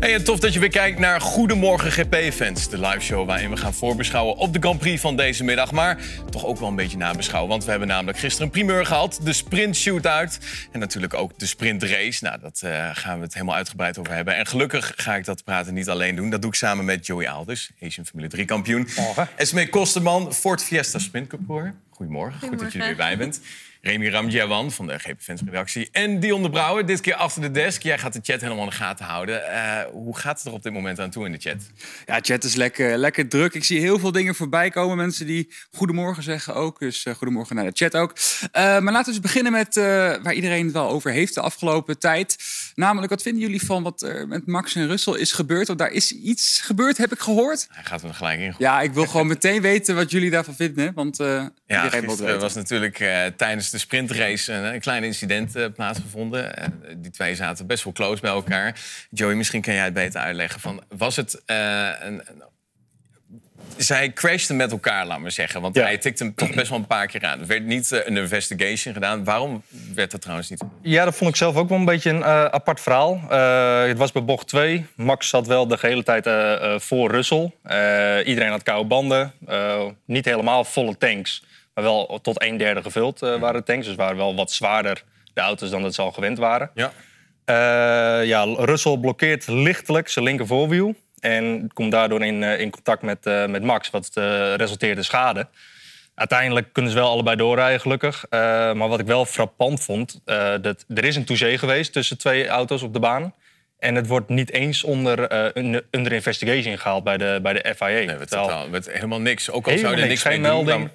Hey, en tof dat je weer kijkt naar Goedemorgen GP-fans. De liveshow waarin we gaan voorbeschouwen op de Grand Prix van deze middag. Maar toch ook wel een beetje nabeschouwen. Want we hebben namelijk gisteren een primeur gehad. De sprint shootout. En natuurlijk ook de sprint race. Nou, dat uh, gaan we het helemaal uitgebreid over hebben. En gelukkig ga ik dat praten niet alleen doen. Dat doe ik samen met Joey Alders, Asian Formule 3 kampioen. Morgen. Esmee Kosterman, Ford Fiesta Sprint Goedemorgen. Goedemorgen, goed dat je er weer bij bent. Remy Ramjawan van de GP-fans-redactie. En Dion de Brouwer, dit keer achter de desk. Jij gaat de chat helemaal in de gaten houden. Uh, hoe gaat het er op dit moment aan toe in de chat? Ja, chat is lekker, lekker druk. Ik zie heel veel dingen voorbij komen. Mensen die goedemorgen zeggen ook. Dus uh, goedemorgen naar de chat ook. Uh, maar laten we eens beginnen met waar iedereen het wel over heeft de afgelopen tijd. Namelijk, wat vinden jullie van wat er met Max en Russell is gebeurd? Want daar is iets gebeurd, heb ik gehoord. Hij gaat er gelijk in. Ja, ik wil gewoon meteen weten wat jullie daarvan vinden. Want ja, weten. was natuurlijk tijdens de sprintrace een, een klein incident uh, plaatsgevonden. Uh, die twee zaten best wel close bij elkaar. Joey, misschien kan jij het beter uitleggen. Van, was het uh, een, een zij crashten met elkaar, laat maar zeggen. Want ja. hij tikte hem toch best wel een paar keer aan. Er werd niet uh, een investigation gedaan. Waarom werd dat trouwens niet? Ja, dat vond ik zelf ook wel een beetje een uh, apart verhaal. Uh, het was bij bocht 2. Max zat wel de hele tijd voor Russell. iedereen had koude banden. niet helemaal volle tanks. Maar wel tot een derde gevuld waren de tanks. Dus waren wel wat zwaarder de auto's dan dat ze al gewend waren. Ja. ja, Russell blokkeert lichtelijk zijn linker voorwiel. En komt daardoor in, in contact met, uh, met Max, wat uh, resulteert in schade. Uiteindelijk kunnen ze wel allebei doorrijden, gelukkig. Uh, maar wat ik wel frappant vond, dat er is een touché geweest tussen twee auto's op de baan. En het wordt niet eens onder, under investigation gehaald bij de, bij de FIA. Nee, het werd helemaal niks. Ook al zou er niks, mee doen,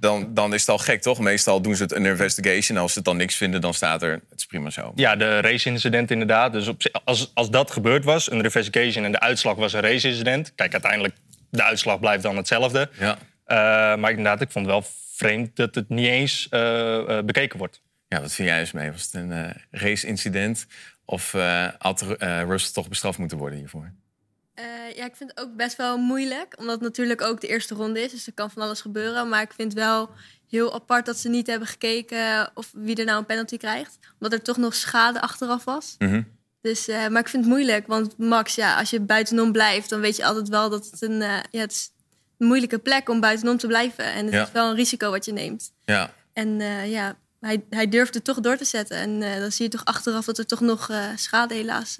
dan, dan, is het al gek, toch? Meestal doen ze het een investigation. Als ze het dan niks vinden, dan staat er... Het is prima zo. Ja, de race-incident inderdaad. Dus op, als, als dat gebeurd was, een investigation... en de uitslag was een race-incident... Kijk, uiteindelijk, de uitslag blijft dan hetzelfde. Ja. Uh, maar inderdaad, ik vond het wel vreemd dat het niet eens uh, uh, bekeken wordt. Ja, wat vind jij eens mee? Was het een race-incident? Of had Russell toch bestraft moeten worden hiervoor? Uh, ja, ik vind het ook best wel moeilijk. Omdat het natuurlijk ook de eerste ronde is. Dus er kan van alles gebeuren. Maar ik vind wel heel apart dat ze niet hebben gekeken of wie er nou een penalty krijgt. Omdat er toch nog schade achteraf was. Mm -hmm. Dus, uh, maar ik vind het moeilijk. Want Max, ja, als je buitenom blijft, dan weet je altijd wel dat het een, uh, ja, het is een moeilijke plek om buitenom te blijven. En het ja. is wel een risico wat je neemt. Ja. En ja, hij, hij durfde toch door te zetten. En dan zie je toch achteraf dat er toch nog schade helaas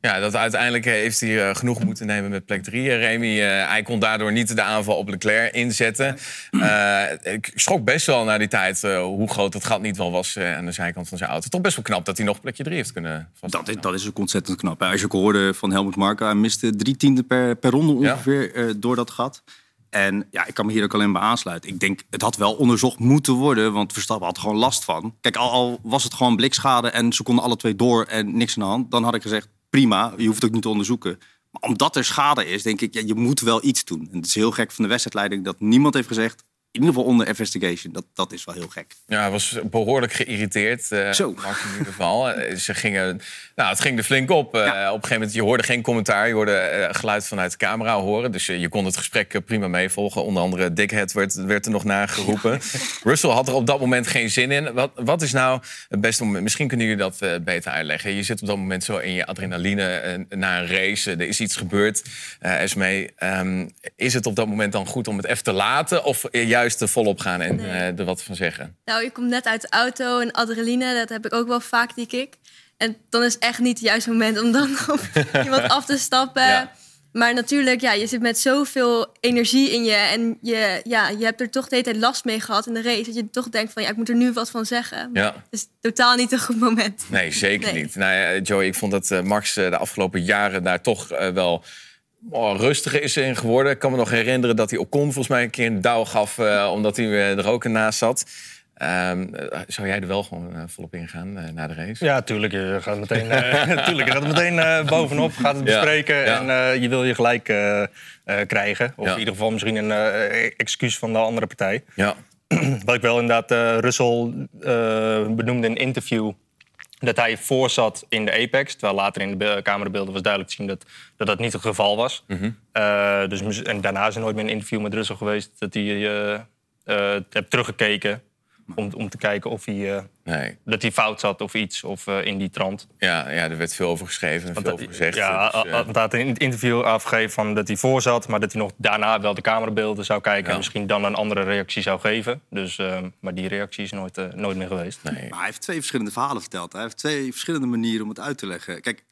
ja, dat uiteindelijk heeft hij uh, genoeg moeten nemen met plek 3. Remy, uh, hij kon daardoor niet de aanval op Leclerc inzetten. Uh, ik schrok best wel naar die tijd hoe groot dat gat niet wel was aan de zijkant van zijn auto. Toch best wel knap dat hij nog plekje 3 heeft kunnen dat is, dat is ook ontzettend knap. Als je ook hoorde van Helmut Marko, hij miste drie tienden per, per ronde ongeveer ja. door dat gat. En ja, ik kan me hier ook alleen bij aansluiten. Ik denk, het had wel onderzocht moeten worden, want Verstappen had gewoon last van. Kijk, al, al was het gewoon blikschade en ze konden alle twee door en niks aan de hand, dan had ik gezegd, prima, je hoeft het ook niet te onderzoeken. Maar omdat er schade is, denk ik, ja, je moet wel iets doen. En het is heel gek van de wedstrijdleiding dat niemand heeft gezegd... in ieder geval onder investigation. Dat, dat is wel heel gek. Ja, hij was behoorlijk geïrriteerd. Uh, Zo. Max in ieder geval. Ze gingen, nou, het ging er flink op. Uh, ja. Op een gegeven moment, je hoorde geen commentaar. Je hoorde uh, geluid vanuit de camera horen. Dus je kon het gesprek prima meevolgen. Onder andere Dickhead werd, werd er nog nageroepen. Ja. Russell had er op dat moment geen zin in. Wat, wat is nou het beste moment? Misschien kunnen jullie dat beter uitleggen. Je zit op dat moment zo in je adrenaline na een race. Er is iets gebeurd. Esmee, um, is het op dat moment dan goed om het even te laten? Of juist volop gaan en nee. er wat van zeggen? Nou, je komt net uit de auto en adrenaline, dat heb ik ook wel vaak, die kick. En dan is echt niet het juiste moment om dan op iemand af te stappen. Ja. Maar natuurlijk, ja, je zit met zoveel energie in je. En je, ja, je hebt er toch de hele tijd last mee gehad in de race. Dat je toch denkt van, ja, ik moet er nu wat van zeggen. Ja. Het is totaal niet een goed moment. Nee, zeker nee. niet. Nou ja, Joey, ik vond dat uh, Max uh, de afgelopen jaren daar toch wel... Oh, rustiger is in geworden. Ik kan me nog herinneren dat hij Ocon volgens mij een keer een douw gaf... omdat hij er ook naast zat. Um, zou jij er wel gewoon uh, volop ingaan uh, na de race? Ja, tuurlijk. Je gaat meteen, uh, tuurlijk, je gaat meteen bovenop, gaat het bespreken ja, ja. en je wil je gelijk krijgen. Of ja. in ieder geval misschien een excuus van de andere partij. Ja. Wat ik wel inderdaad, Russell benoemde in een interview dat hij voor zat in de Apex. Terwijl later in de camerabeelden was duidelijk te zien dat dat, dat niet het geval was. Mm -hmm. dus, en daarna is er nooit meer een interview met Russell geweest dat hij heeft teruggekeken. Om, om te kijken of hij, uh, nee. dat hij fout zat of iets, of uh, in die trant. Ja, ja, er werd veel over geschreven en veel over gezegd. Ja, dus, uh... hij had in het interview afgegeven van dat hij voor zat... maar dat hij nog daarna wel de camerabeelden zou kijken... Ja. en misschien dan een andere reactie zou geven. Dus, maar die reactie is nooit, nooit meer geweest. Nee. Maar hij heeft twee verschillende verhalen verteld. Hij heeft twee verschillende manieren om het uit te leggen. Kijk,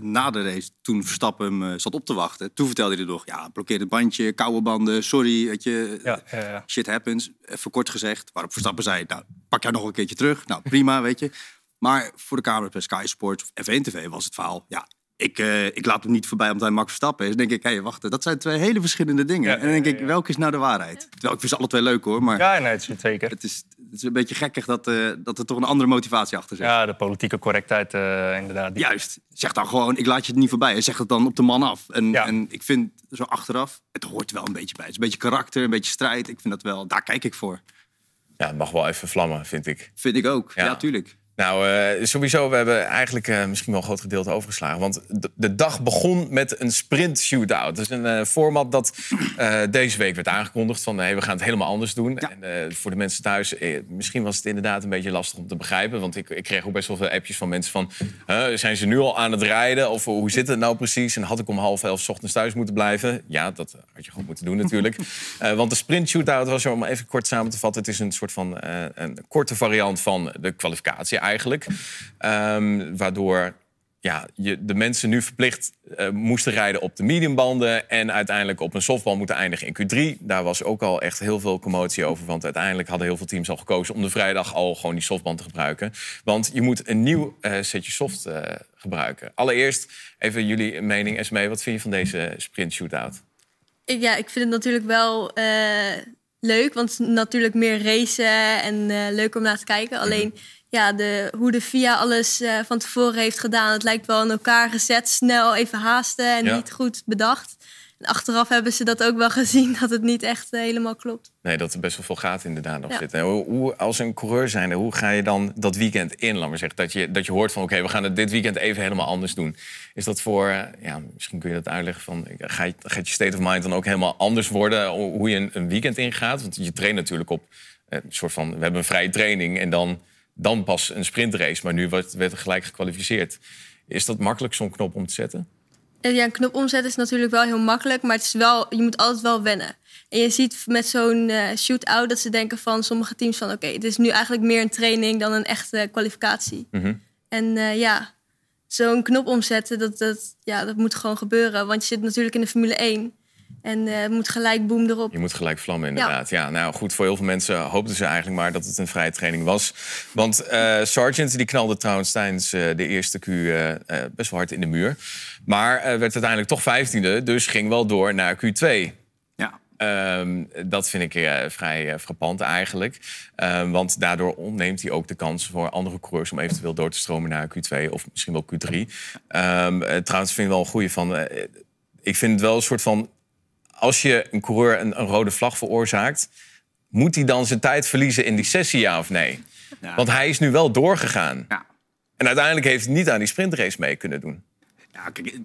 na de race, toen Verstappen hem uh, zat op te wachten, toen vertelde hij nog: ja, blokkeer het bandje, koude banden, sorry, weet je, ja, ja, ja. shit happens. Even kort gezegd. Waarop Verstappen zei: nou, pak jij nog een keertje terug. Nou, prima, weet je. Maar voor de camera bij Sky Sports of F1 TV was het verhaal: ja, ik, uh, ik laat hem niet voorbij omdat hij Max Verstappen is. Dan denk ik, hé, hey, wacht, dat zijn twee hele verschillende dingen. En dan denk ik, welke is nou de waarheid? Terwijl ik vind ze alle twee leuk hoor, maar Ja, nee, het is zeker. het, is, is een beetje gekkig dat, eh, dat er toch een andere motivatie achter zit. Ja, de politieke correctheid, eh, inderdaad. Die- Juist. Zeg dan gewoon, ik laat je het niet voorbij. Zeg het dan op de man af. En, Ja. en ik vind zo achteraf, het hoort wel een beetje bij. Het is een beetje karakter, een beetje strijd. Ik vind dat wel, daar kijk ik voor. Ja, het mag wel even vlammen, vind ik. Vind ik ook. Ja. Ja, tuurlijk. Nou, eh, sowieso, we hebben eigenlijk eh, misschien wel een groot gedeelte overgeslagen. Want de, de dag begon met een sprint shootout. Dat is een eh, format dat deze week werd aangekondigd. Van hey, we gaan het helemaal anders doen. Ja. En voor de mensen thuis, eh, misschien was het inderdaad een beetje lastig om te begrijpen. Want ik, ik kreeg ook best wel veel appjes van mensen van... "Huh, zijn ze nu al aan het rijden? Of hoe zit het nou precies? En had ik om half elf 's ochtends thuis moeten blijven? Ja, dat had je gewoon moeten doen natuurlijk. Want de sprint shootout was om even kort samen te vatten... het is een soort van een korte variant van de kwalificatie eigenlijk. Ehm, waardoor ja, je, de mensen nu verplicht eh, moesten rijden op de mediumbanden... en uiteindelijk op een softbal moeten eindigen in Q3. Daar was ook al echt heel veel commotie over... want uiteindelijk hadden heel veel teams al gekozen... om de vrijdag al gewoon die softband te gebruiken. Want je moet een nieuw eh, setje soft eh, gebruiken. Allereerst even jullie mening, Esmee. Wat vind je van deze sprint shootout? Ja, ik vind het natuurlijk wel leuk, want het is natuurlijk meer racen en leuk om naar te kijken. Alleen ja, de, hoe de FIA alles eh, van tevoren heeft gedaan, het lijkt wel in elkaar gezet, snel even haasten en Ja. niet goed bedacht. En achteraf hebben ze dat ook wel gezien dat het niet echt eh, helemaal klopt. Nee, dat er best wel veel gaten inderdaad nog Ja. zitten. En Hoe, hoe, als een coureur zijnde, hoe ga je dan dat weekend in? Laat maar zeggen, dat je, dat je hoort van... oké, we gaan het dit weekend even helemaal anders doen. Is dat voor... eh, Ja, misschien kun je dat uitleggen van... Ga je, gaat je state of mind dan ook helemaal anders worden... hoe je een, een weekend ingaat? Want je traint natuurlijk op eh, een soort van... we hebben een vrije training en dan, dan pas een sprintrace. Maar nu werd, werd er gelijk gekwalificeerd. Is dat makkelijk, zo'n knop om te zetten? En ja, een knop omzetten is natuurlijk wel heel makkelijk, maar het is wel, je moet altijd wel wennen. En je ziet met zo'n eh shootout dat ze denken van sommige teams van... oké, het is nu eigenlijk meer een training dan een echte kwalificatie. Mhm. En eh, ja, zo'n knop omzetten, dat, dat, ja, dat moet gewoon gebeuren. Want je zit natuurlijk in de Formule 1 en eh, moet gelijk boem erop. Je moet gelijk vlammen, inderdaad. Ja. nou goed, voor heel veel mensen hoopten ze eigenlijk maar dat het een vrije training was. Want eh Sargent die knalde trouwens tijdens eh, de eerste Q eh, eh, best wel hard in de muur. Maar eh, werd uiteindelijk toch vijftiende, dus ging wel door naar Q2. Ja. Ehm, dat vind ik eh, vrij eh, frappant eigenlijk. Ehm, want daardoor ontneemt hij ook de kans voor andere coureurs... om eventueel door te stromen naar Q2 of misschien wel Q3. Ehm, eh, trouwens vind ik wel een goede van... eh, ik vind het wel een soort van... als je een coureur een, een rode vlag veroorzaakt... moet hij dan zijn tijd verliezen in die sessie, ja of nee? Ja. Want hij is nu wel doorgegaan. Ja. En uiteindelijk heeft hij niet aan die sprintrace mee kunnen doen. Ja, kijk,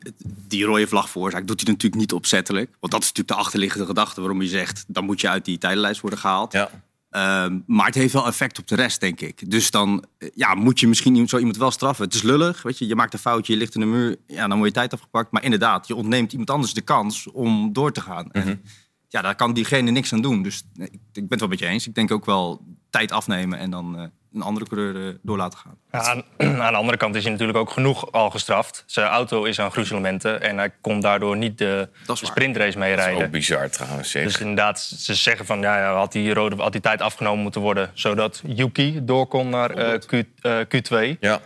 die rode vlag veroorzaakt doet hij natuurlijk niet opzettelijk. Want dat is natuurlijk de achterliggende gedachte waarom je zegt... dan moet je uit die tijdenlijst worden gehaald. Ja. Ehm, maar het heeft wel effect op de rest, denk ik. Dus dan eh, ja, moet je misschien zo iemand wel straffen. Het is lullig, weet je. Je maakt een foutje, je ligt in de muur. Ja, dan wordt je tijd afgepakt. Maar inderdaad, je ontneemt iemand anders de kans om door te gaan. En, ja, daar kan diegene niks aan doen. Dus nee, ik, ik ben het wel met je eens. Ik denk ook wel tijd afnemen en dan eh, een andere coureur eh, door laten gaan. Ja, aan, aan de andere kant is hij natuurlijk ook genoeg al gestraft. Zijn auto is aan gruzelementen en hij kon daardoor niet de, de sprintrace mee Dat is ook bizar trouwens, zeg. Dus inderdaad, ze zeggen van ja, ja had, die rode, had die tijd afgenomen moeten worden... zodat Yuki door kon naar eh, Q, eh, Q2. Ja.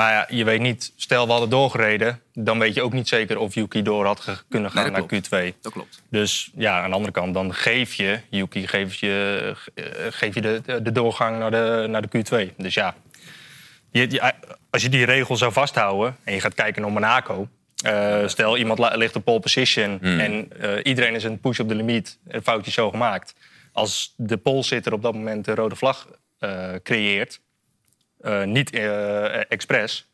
Maar ja, je weet niet, stel we hadden doorgereden... dan weet je ook niet zeker of Yuki door had ge- kunnen gaan Nee, naar Q2. Dat klopt. Dus ja, aan de andere kant, dan geef je Yuki geef je, eh, geef je de, de doorgang naar de, naar de Q2. Dus ja, je, je- als je die regel zou vasthouden en je gaat kijken naar Monaco... eh, stel, iemand ligt op pole position en eh, iedereen is een push op de limiet. Een foutje zo gemaakt. Als de polsitter op dat moment de rode vlag eh, creëert, eh, niet eh expres...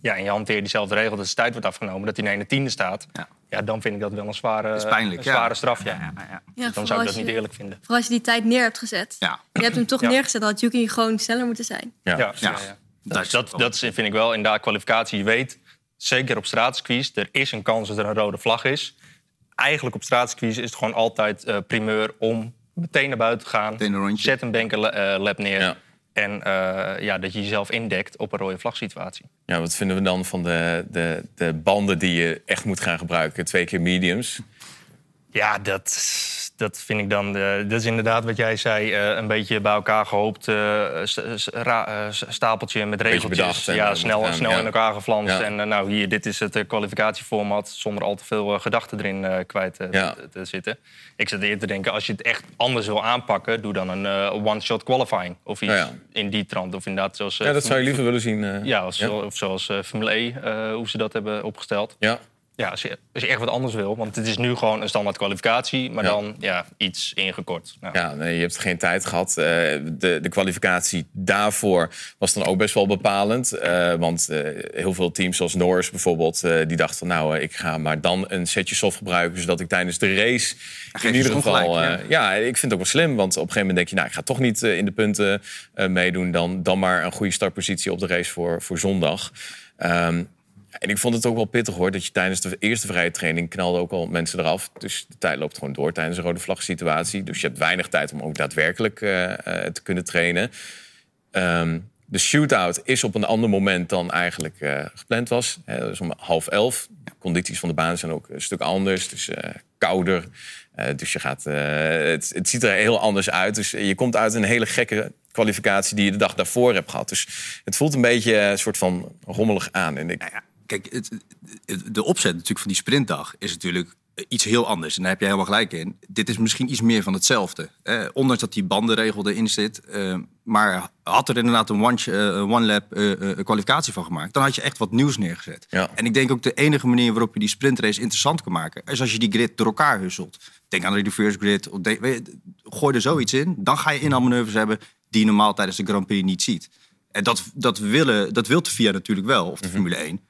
Ja, en je hanteert diezelfde regel dat de tijd wordt afgenomen, dat hij in de tiende staat. Ja. ja, dan vind ik dat wel een zware, Dat is pijnlijk, een ja. zware straf. Ja. Ja, ja, ja. Ja, Dan zou ik dat niet eerlijk vinden. Vooral als je die tijd neer hebt gezet. Ja. Je hebt hem toch Ja. neergezet, dan had Yuki gewoon sneller moeten zijn. Ja. Ja, Ja. ja. Dat is Dat, vind ik wel inderdaad kwalificatie. Je weet, zeker op straatcircuits, er is een kans dat er een rode vlag is. Eigenlijk op straatcircuits is het gewoon altijd eh, primeur om meteen naar buiten te gaan. Meteen een rondje. Zet een bankenlap neer. En eh, ja, dat je jezelf indekt op een rode vlagsituatie. Ja, wat vinden we dan van de, de, de banden die je echt moet gaan gebruiken? Twee keer mediums. Ja, dat, dat vind ik dan. eh, dat is inderdaad wat jij zei. eh, een beetje bij elkaar gehoopt eh, stapeltje met regeltjes. ja, snel, snel in elkaar geflanst. En nou, hier, dit is het kwalificatieformat. Zonder al te veel gedachten erin kwijt te, te zitten. Ik zit eerder te denken, als je het echt anders wil aanpakken, doe dan een one-shot qualifying. Of iets Ja, ja. in die trant. Of inderdaad, zoals. Ja, dat zou je liever willen zien. Ja, of, zo- of zoals Formule E, hoe ze dat hebben opgesteld. Ja. Ja, als je, als je echt wat anders wil. Want het is nu gewoon een standaard kwalificatie, maar Ja. dan ja, iets ingekort. Nou, Ja, nee, je hebt geen tijd gehad. Eh, de, de kwalificatie daarvoor was dan ook best wel bepalend. Eh, want eh, heel veel teams zoals Norris bijvoorbeeld... eh, die dachten van nou, ik ga maar dan een setje soft gebruiken... zodat ik tijdens de race in ieder geval... ja. ik vind het ook wel slim. Want op een gegeven moment denk je... nou, ik ga toch niet in de punten eh, meedoen. Dan, dan maar een goede startpositie op de race voor, voor zondag. Ehm, en ik vond het ook wel pittig hoor, dat je tijdens de eerste vrije training knalden ook al mensen eraf. Dus de tijd loopt gewoon door tijdens een rode vlag situatie. Dus je hebt weinig tijd om ook daadwerkelijk eh, eh, te kunnen trainen. Ehm, de shootout is op een ander moment dan eigenlijk eh, gepland was. Hè, dus om half elf. De condities van de baan zijn ook een stuk anders. Dus eh, kouder. Dus je gaat, het, het ziet er heel anders uit. Dus je komt uit een hele gekke kwalificatie die je de dag daarvoor hebt gehad. Dus het voelt een beetje een soort van rommelig aan. En ik, Nou kijk, het, het- de opzet natuurlijk van die sprintdag is natuurlijk iets heel anders. En daar heb je helemaal gelijk in. Dit is misschien iets meer van hetzelfde. Eh, ondanks dat die bandenregel erin zit. eh, maar had er inderdaad een one- eh, one-lap eh, eh, kwalificatie van gemaakt... dan had je echt wat nieuws neergezet. Ja. En ik denk ook de enige manier waarop je die sprintrace interessant kan maken... is als je die grid door elkaar husselt. Denk aan de reverse grid. Of weet gooi er zoiets in. Dan ga je inhaalmanoeuvres hebben die je normaal tijdens de Grand Prix niet ziet. En dat, dat, willen, dat wil de FIA natuurlijk wel, of de Formule 1.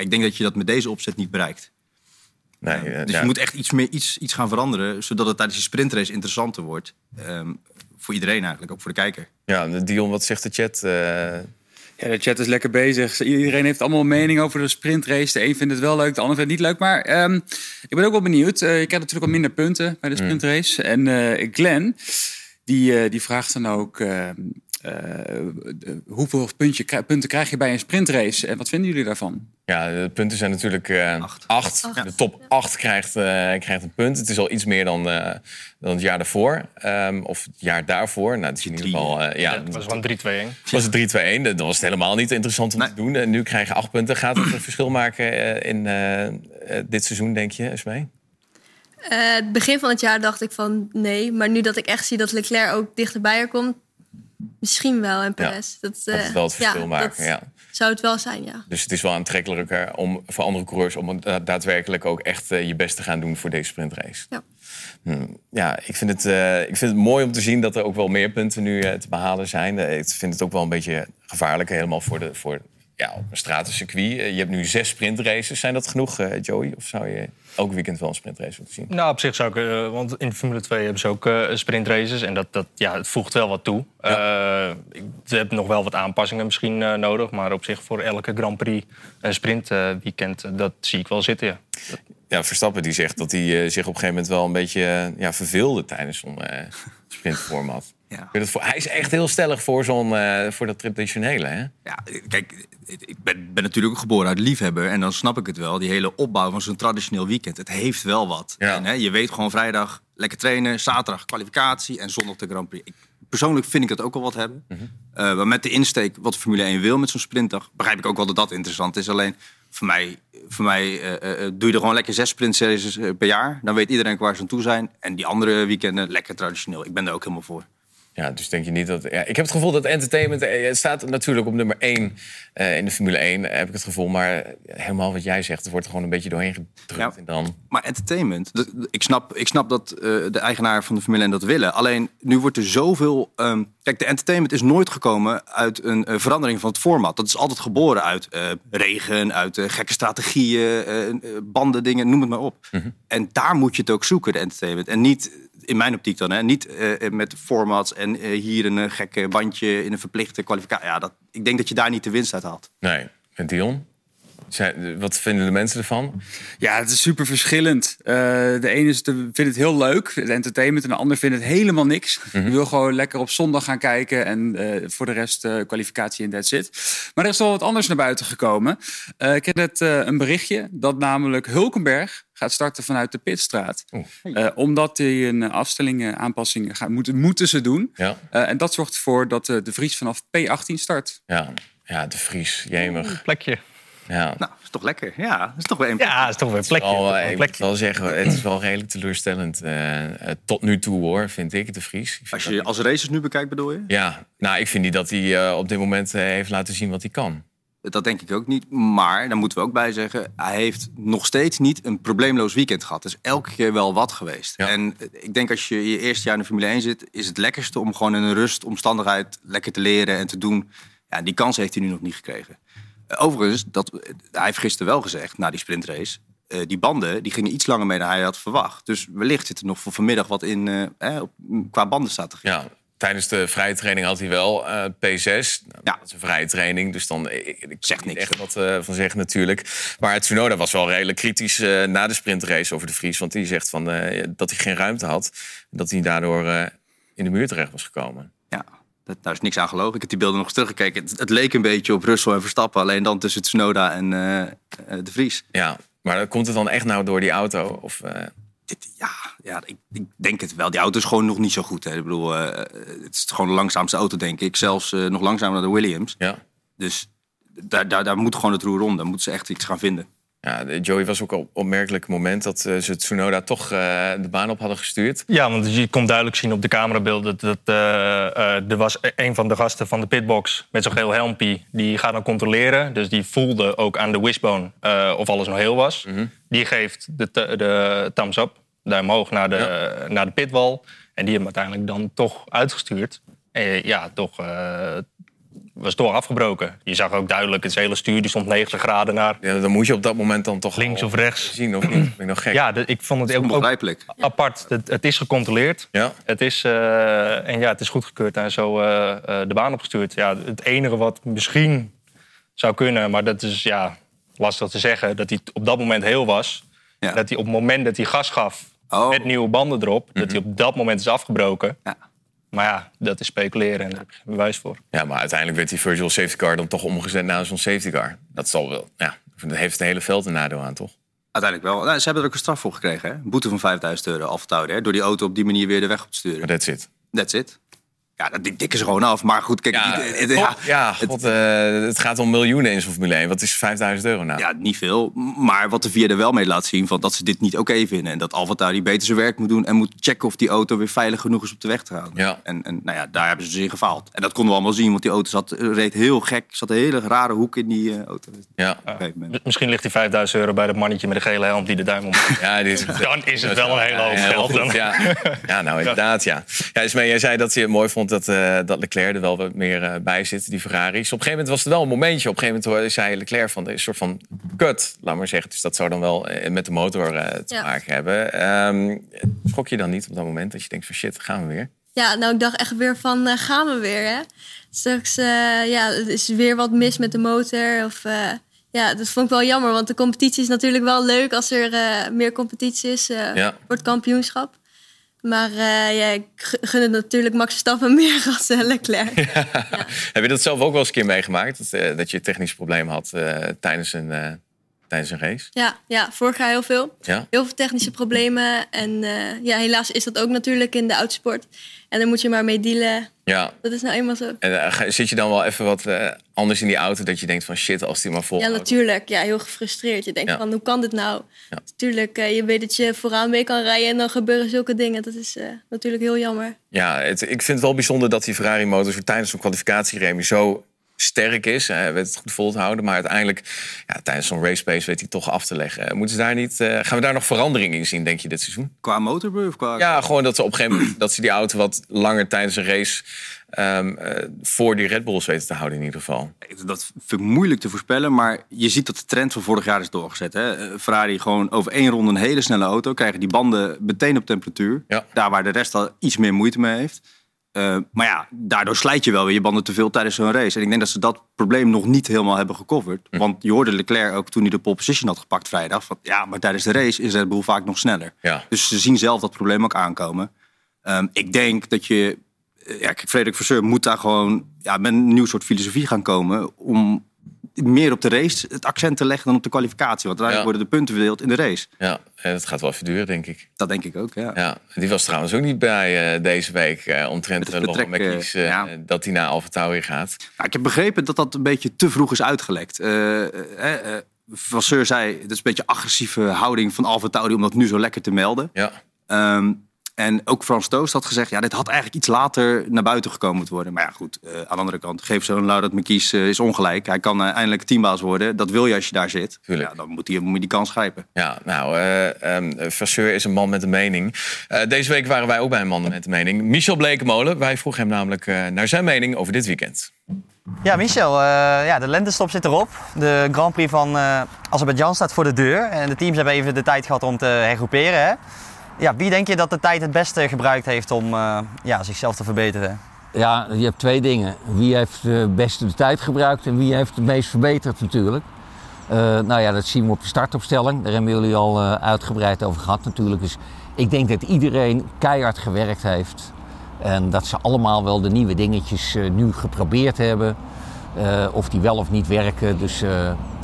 Ik denk dat je dat met deze opzet niet bereikt. nee, Ja, eh, dus ja. je moet echt iets, meer, iets, iets gaan veranderen, zodat het tijdens die sprintrace interessanter wordt. Ehm, voor iedereen eigenlijk, ook voor de kijker. Ja, Dion, wat zegt de chat? Eh, Ja, de chat is lekker bezig. Iedereen heeft allemaal een mening over de sprintrace. De een vindt het wel leuk, de ander vindt het niet leuk. Maar ehm, ik ben ook wel benieuwd. Eh, je krijgt natuurlijk wat minder punten bij de sprintrace. En eh Glenn, die, eh, die vraagt dan ook... hoeveel puntje, punten krijg je bij een sprintrace? En wat vinden jullie daarvan? ja, de punten zijn natuurlijk eh Acht. acht. Acht. De top acht krijgt, eh, krijgt een punt. Het is al iets meer dan, eh, dan het jaar daarvoor. Ehm, of het jaar daarvoor. Nou, het is in ieder geval... eh, ja, dat was gewoon 3-2-1. was het 3-2-1. Dan was het helemaal niet interessant om Nee. te doen. En nu krijg je acht punten. Gaat het een verschil maken eh, in eh, eh, dit seizoen, denk je, Esmee? Eh, het begin van het jaar dacht ik van nee. Maar nu dat ik echt zie dat Leclerc ook dichterbij er komt... misschien wel en Perez. Dat, Dat eh, het wel het verschil ja, maken, ja. Zou het wel zijn, ja. Dus het is wel aantrekkelijker om, voor andere coureurs... om da- daadwerkelijk ook echt eh, je best te gaan doen voor deze sprintrace. Ja. Hm, Ja, ik vind, het, eh, ik vind het mooi om te zien dat er ook wel meer punten nu eh, te behalen zijn. Eh, ik vind het ook wel een beetje gevaarlijk, helemaal voor, de, voor ja, op een stratencircuit. Eh, je hebt nu zes sprintraces. Zijn dat genoeg, eh, Joey? Of zou je elk weekend wel een sprintrace willen zien? Nou, op zich zou ik... eh, want in Formule 2 hebben ze ook eh, sprintraces. En dat, dat, ja, het voegt wel wat toe. Eh, ik ze hebben nog wel wat aanpassingen misschien nodig. Maar op zich voor elke Grand Prix een sprintweekend... dat zie ik wel zitten, ja. Ja, Verstappen die zegt dat hij zich op een gegeven moment wel een beetje ja, verveelde tijdens zo'n sprintformat. Ja. Voor, hij is echt heel stellig voor, zo'n, eh, voor dat traditionele. Hè? Ja, kijk, ik ben, ben natuurlijk ook geboren uit liefhebber. En dan snap ik het wel. Die hele opbouw van zo'n traditioneel weekend. Het heeft wel wat. Ja. En, hè, je weet gewoon vrijdag lekker trainen. Zaterdag kwalificatie. En zondag de Grand Prix. Ik, persoonlijk vind ik dat ook wel wat hebben. Mhm. Eh, maar met de insteek wat Formule 1 wil met zo'n sprintdag... begrijp ik ook wel dat dat interessant is. Alleen voor mij, voor mij eh, doe je er gewoon lekker zes sprintseries per jaar. Dan weet iedereen waar ze aan toe zijn. En die andere weekenden lekker traditioneel. Ik ben daar ook helemaal voor. Ja, dus denk je niet dat... Ja, ik heb het gevoel dat entertainment... eh, Het staat natuurlijk op nummer 1 in de Formule 1, heb ik het gevoel. Maar helemaal wat jij zegt, het wordt er gewoon een beetje doorheen gedrukt. Ja. En dan... Maar entertainment, ik snap, ik snap dat eh, de eigenaar van de Formule 1 dat willen. Alleen nu wordt er zoveel. ehm, kijk, de entertainment is nooit gekomen uit een eh, verandering van het format. Dat is altijd geboren uit eh, regen, uit eh, gekke strategieën, eh, eh, banden, dingen, noem het maar op. En daar moet je het ook zoeken, de entertainment. En niet, in mijn optiek dan, hè, niet eh, met formats en eh, hier een eh, gekke bandje in een verplichte kwalificatie. Ja, dat, ik denk dat je daar niet de winst uit haalt. Nee, en Dion? Zijn- Wat vinden de mensen ervan? Ja, het is super verschillend. Eh, de ene vindt het heel leuk, het entertainment. En de ander vindt het helemaal niks. Die wil gewoon lekker op zondag gaan kijken. En eh, voor de rest eh, kwalificatie en that's it. Maar er is wel wat anders naar buiten gekomen. Eh, ik heb net eh, een berichtje dat namelijk Hulkenberg gaat starten vanuit de Pitstraat. Eh, omdat hij een afstelling eh, aanpassing gaat moeten, moeten ze doen. Ja, Eh, en dat zorgt ervoor dat de Vries vanaf P18 start. ja. ja de Vries, jemig. Plekje. Ja. Nou, is toch lekker. Ja, dat is toch wel een Ja, is toch weer een plekje. Wel een ik moet plekje. wel zeggen, het is wel redelijk teleurstellend. tot nu toe hoor, vind ik, de Vries. Als je als racers nu bekijkt, bedoel je? Ja, nou, ik vind niet dat hij eh, op dit moment heeft laten zien wat hij kan. Dat denk ik ook niet. Maar, daar moeten we ook bij zeggen... hij heeft nog steeds niet een probleemloos weekend gehad. Dus elke keer wel wat geweest. Ja. En eh, ik denk als je je eerste jaar in de Formule 1 zit... is het lekkerste om gewoon in een rustomstandigheid lekker te leren en te doen. Ja, die kans heeft hij nu nog niet gekregen. Eh, Overigens, dat, eh, hij heeft gisteren wel gezegd, na die sprintrace... die banden die gingen iets langer mee dan hij had verwacht. Dus wellicht zit er nog voor vanmiddag wat in eh, eh, op, qua bandenstrategie. Ja, tijdens de vrije training had hij wel eh, P6. Nou, Ja. Dat is een vrije training, dus dan ik, ik kan niet niks. echt wat eh, van zeggen natuurlijk. Maar Tsunoda was wel redelijk kritisch eh, na de sprintrace over de Vries. Want die zegt van, dat hij geen ruimte had. En dat hij daardoor in de muur terecht was gekomen. Ja, dat, daar is niks aan gelogen. Ik heb die beelden nog eens teruggekeken. Het, het leek een beetje op Russell en Verstappen. Alleen dan tussen Tsunoda en De Vries. Ja, maar komt het dan echt nou door die auto? Of, ja, ja ik, ik denk het wel. Die auto is gewoon nog niet zo goed. Hè. Ik bedoel, eh, het is gewoon de langzaamste auto, denk ik. Zelfs eh, nog langzamer dan de Williams. ja. Dus daar, daar, daar moet gewoon het roer om. Daar moeten ze echt iets gaan vinden. Ja, Joey was ook op opmerkelijk moment dat eh, ze Tsunoda toch eh, de baan op hadden gestuurd. Ja, want je kon duidelijk zien op de camerabeelden dat eh, er was een van de gasten van de pitbox met zo'n geel helmpje. Die gaat dan controleren. Dus die voelde ook aan de wishbone of alles nog heel was. Die geeft de, de thumbs up daar omhoog naar de, naar de pitwall. En die hem uiteindelijk dan toch uitgestuurd. En ja, toch was door afgebroken. Je zag ook duidelijk, het hele stuur die stond 90 graden naar Ja, dan moet je op dat moment dan toch links of rechts. zien, of niet? Ben ik nog gek? Ja, de- ik vond het ook, ook Onbegrijpelijk. apart. Het, het is gecontroleerd. Ja. Het is, eh, en ja, het is goedgekeurd en zo eh, eh, de baan opgestuurd. Ja, het enige wat misschien zou kunnen, maar dat is ja, lastig te zeggen, dat hij op dat moment heel was. Ja. Dat hij op het moment dat hij gas gaf Oh. met nieuwe banden erop, dat hij op dat moment is afgebroken. Ja. Maar ja, dat is speculeren en daar heb je geen bewijs voor. Ja, maar uiteindelijk werd die virtual safety car dan toch omgezet naar zo'n safety car. Dat zal wel, ja, dat heeft het hele veld een nadeel aan, toch? Uiteindelijk wel. Nou, ze hebben er ook een straf voor gekregen. Hè? Een boete van 5000 euro Alfa hè? Door die auto op die manier weer de weg op te sturen. Maar that's it. That's it. Ja, dat dik- dikken ze gewoon af. Maar goed, kijk, Ja, die- het- God, ja, ja, God, eh, het gaat om miljoenen in zo'n Formule 1. Wat is 5000 euro nou? Ja, niet veel. Maar wat de VIA er wel mee laat zien, van dat ze dit niet oké vinden. En dat AlphaTauri beter zijn werk moet doen en moet checken of die auto weer veilig genoeg is op de weg te gaan. Ja. En, en nou ja, daar hebben ze dus in gefaald. En dat konden we allemaal zien, want die auto zat, reed heel gek. Er zat een hele rare hoek in die eh, auto. Ja, Op een gegeven moment. M- Misschien ligt die 5000 euro bij dat mannetje met de gele helm die de duim om. ja dit is, Dan is het wel een hele hoop heel geld. Dan. Ja. ja, nou inderdaad, ja. ja Ismee, jij zei dat je het mooi vond dat, eh, dat Leclerc er wel wat meer eh, bij zit, die Ferraris. Op een gegeven moment was het wel een momentje. Op een gegeven moment zei Leclerc van, er is een soort van kut, laat maar zeggen. Dus dat zou dan wel eh, met de motor te Ja. maken hebben. Ehm schrok je dan niet op dat moment dat je denkt van shit, gaan we weer? Ja, nou, ik dacht echt weer van, gaan we weer, hè? Straks, ja, er is weer wat mis met de motor. Of, ja, dat vond ik wel jammer, want de competitie is natuurlijk wel leuk als er meer competitie is Ja. voor het kampioenschap. Maar eh, ja, ik gu- gun het natuurlijk Max Verstappen meer als eh, Leclerc. Heb je dat zelf ook wel eens een keer meegemaakt? Dat, eh, dat je technisch probleem had tijdens een, tijdens een race? Ja, ja, vorig jaar heel veel. Ja. Heel veel technische problemen. En eh, ja, helaas is dat ook natuurlijk in de autosport. En daar moet je maar mee dealen. Ja. Dat is nou eenmaal zo. En eh, zit je dan wel even wat eh, anders in die auto dat je denkt van shit, als die maar vol. Ja, natuurlijk. Ja, heel gefrustreerd. Je denkt Ja. van, hoe kan dit nou? Ja. Natuurlijk, je weet dat je vooraan mee kan rijden... en dan gebeuren zulke dingen. Dat is natuurlijk heel jammer. Ja, het, ik vind het wel bijzonder dat die Ferrari motor tijdens zo'n kwalificatieremie zo sterk is. Hij weet het goed vol te houden, maar uiteindelijk ja, tijdens zo'n race pace weet hij toch af te leggen. Eh, Moeten ze daar niet, eh, gaan we daar nog verandering in zien, denk je, dit seizoen? Qua motor of qua... Ja, gewoon dat ze op een gegeven moment dat ze die auto wat langer tijdens een race ehm, eh, voor die Red Bulls weten te houden in ieder geval. Dat vind ik moeilijk te voorspellen, maar je ziet dat de trend van vorig jaar is doorgezet. Hè? Eh, Ferrari gewoon over één ronde een hele snelle auto, krijgen die banden meteen op temperatuur. Ja. Daar waar de rest al iets meer moeite mee heeft. Eh, maar ja, daardoor slijt je wel weer je banden te veel tijdens zo'n race. En ik denk dat ze dat probleem nog niet helemaal hebben gecoverd. Hm. Want je hoorde Leclerc ook toen hij de pole position had gepakt vrijdag. Van, ja, maar tijdens de race is Red Bull vaak nog sneller. Ja. Dus ze zien zelf dat probleem ook aankomen. Ehm, ik denk dat je... eh, Ja, kijk, Frederik Vasseur moet daar gewoon ja, met een nieuw soort filosofie gaan komen... om meer op de race het accent te leggen dan op de kwalificatie. Want Ja. worden de punten verdeeld in de race. Ja, en dat gaat wel even duren, denk ik. Dat denk ik ook, ja. Ja, die was trouwens ook niet bij eh, deze week omtrent uh, Laurent vertrek, eh, ja. dat hij naar Alfa Tauri gaat. Nou, ik heb begrepen dat dat een beetje te vroeg is uitgelekt. Vasseur zei, het is een beetje agressieve houding van Alfa Tauri... om dat nu zo lekker te melden. Ja, Ehm, en ook Frans Toost had gezegd, ja, dit had eigenlijk iets later naar buiten gekomen moeten worden. Maar ja, goed, eh, aan de andere kant, geef zo'n Laurent Mekies eh, is ongelijk. Hij kan eh, eindelijk teambaas worden. Dat wil je als je daar zit. Tuurlijk. Ja, dan moet, hij, moet je die kans grijpen. ja nou, eh ehm, Vasseur is een man met een mening. Eh, deze week waren wij ook bij een man met een mening. Michel Blekemolen, wij vroegen hem namelijk eh, naar zijn mening over dit weekend. Ja, Michel, eh, ja, de lentestop zit erop. De Grand Prix van eh Azerbeidzjan staat voor de deur. En de teams hebben even de tijd gehad om te hergroeperen. Hè? Ja, wie denk je dat de tijd het beste gebruikt heeft om eh, ja, zichzelf te verbeteren? Ja, je hebt twee dingen. Wie heeft het beste de tijd gebruikt en wie heeft het meest verbeterd natuurlijk. Eh, nou ja, dat zien we op de startopstelling. Daar hebben jullie al eh, uitgebreid over gehad natuurlijk. Dus ik denk dat iedereen keihard gewerkt heeft. En dat ze allemaal wel de nieuwe dingetjes nu geprobeerd hebben. Of die wel of niet werken. Dus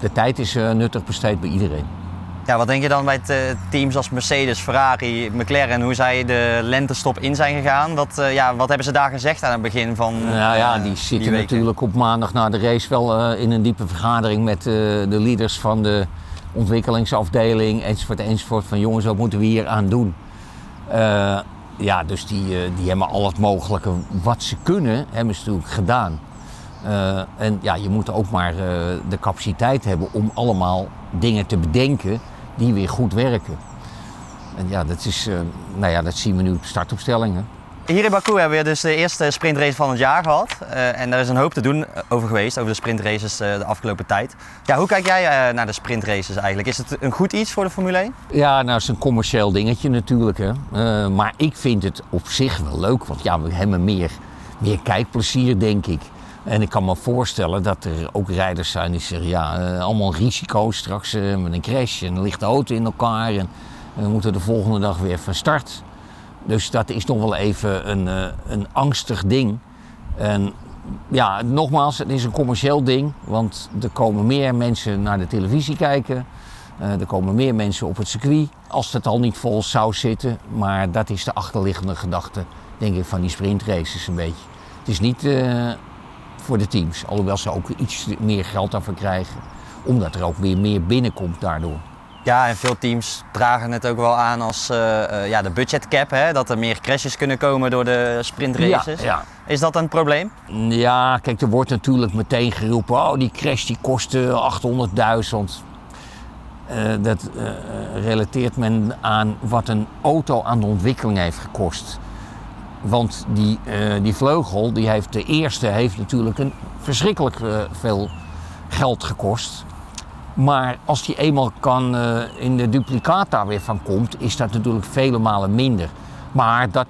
de tijd is nuttig besteed bij iedereen. Ja, wat denk je dan bij eh, teams als Mercedes, Ferrari, McLaren, hoe zij de lentestop in zijn gegaan? Wat, eh, ja, wat hebben ze daar gezegd aan het begin van Nou ja, eh, die zitten natuurlijk op maandag na de race wel in een diepe vergadering met de leaders van de ontwikkelingsafdeling enzovoort enzovoort. Van jongens, wat moeten we hier aan doen? Ja, dus die, die hebben al het mogelijke wat ze kunnen, hebben ze natuurlijk gedaan. En ja, je moet ook maar de capaciteit hebben om allemaal dingen te bedenken die weer goed werken. En ja, dat, is, eh, nou ja, dat zien we nu startopstellingen. Hier in Baku hebben we dus de eerste sprintrace van het jaar gehad. Eh, en daar is een hoop te doen over geweest, over de sprintraces eh, de afgelopen tijd. Ja, hoe kijk jij eh, naar de sprintraces eigenlijk? Is het een goed iets voor de Formule 1? Ja, nou, het is een commercieel dingetje natuurlijk. Hè. Eh, maar ik vind het op zich wel leuk, want ja, we hebben meer, meer kijkplezier, denk ik. En ik kan me voorstellen dat er ook rijders zijn die zeggen: ja, eh, allemaal risico's straks eh, met een crash en dan ligt de auto in elkaar en we moeten de volgende dag weer van start. Dus dat is nog wel even een, eh, een angstig ding. En ja, nogmaals, het is een commercieel ding, want er komen meer mensen naar de televisie kijken. Er komen meer mensen op het circuit als het al niet vol zou zitten. Maar dat is de achterliggende gedachte, denk ik, van die sprintraces een beetje. Het is niet voor de teams, alhoewel ze ook iets meer geld daarvoor krijgen. Omdat er ook weer meer binnenkomt daardoor. Ja, en veel teams dragen het ook wel aan als eh, eh, ja, de budgetcap. Hè? Dat er meer crashes kunnen komen door de sprintraces. Ja, ja. Is dat een probleem? Ja, kijk, er wordt natuurlijk meteen geroepen: oh, die crash die kostte 800.000. Eh, dat relateert men aan wat een auto aan de ontwikkeling heeft gekost. Want die, eh, die vleugel, die heeft, de eerste, heeft natuurlijk een verschrikkelijk eh, veel geld gekost. Maar als die eenmaal kan, eh, in de duplicaat daar weer van komt, is dat natuurlijk vele malen minder. Maar dat,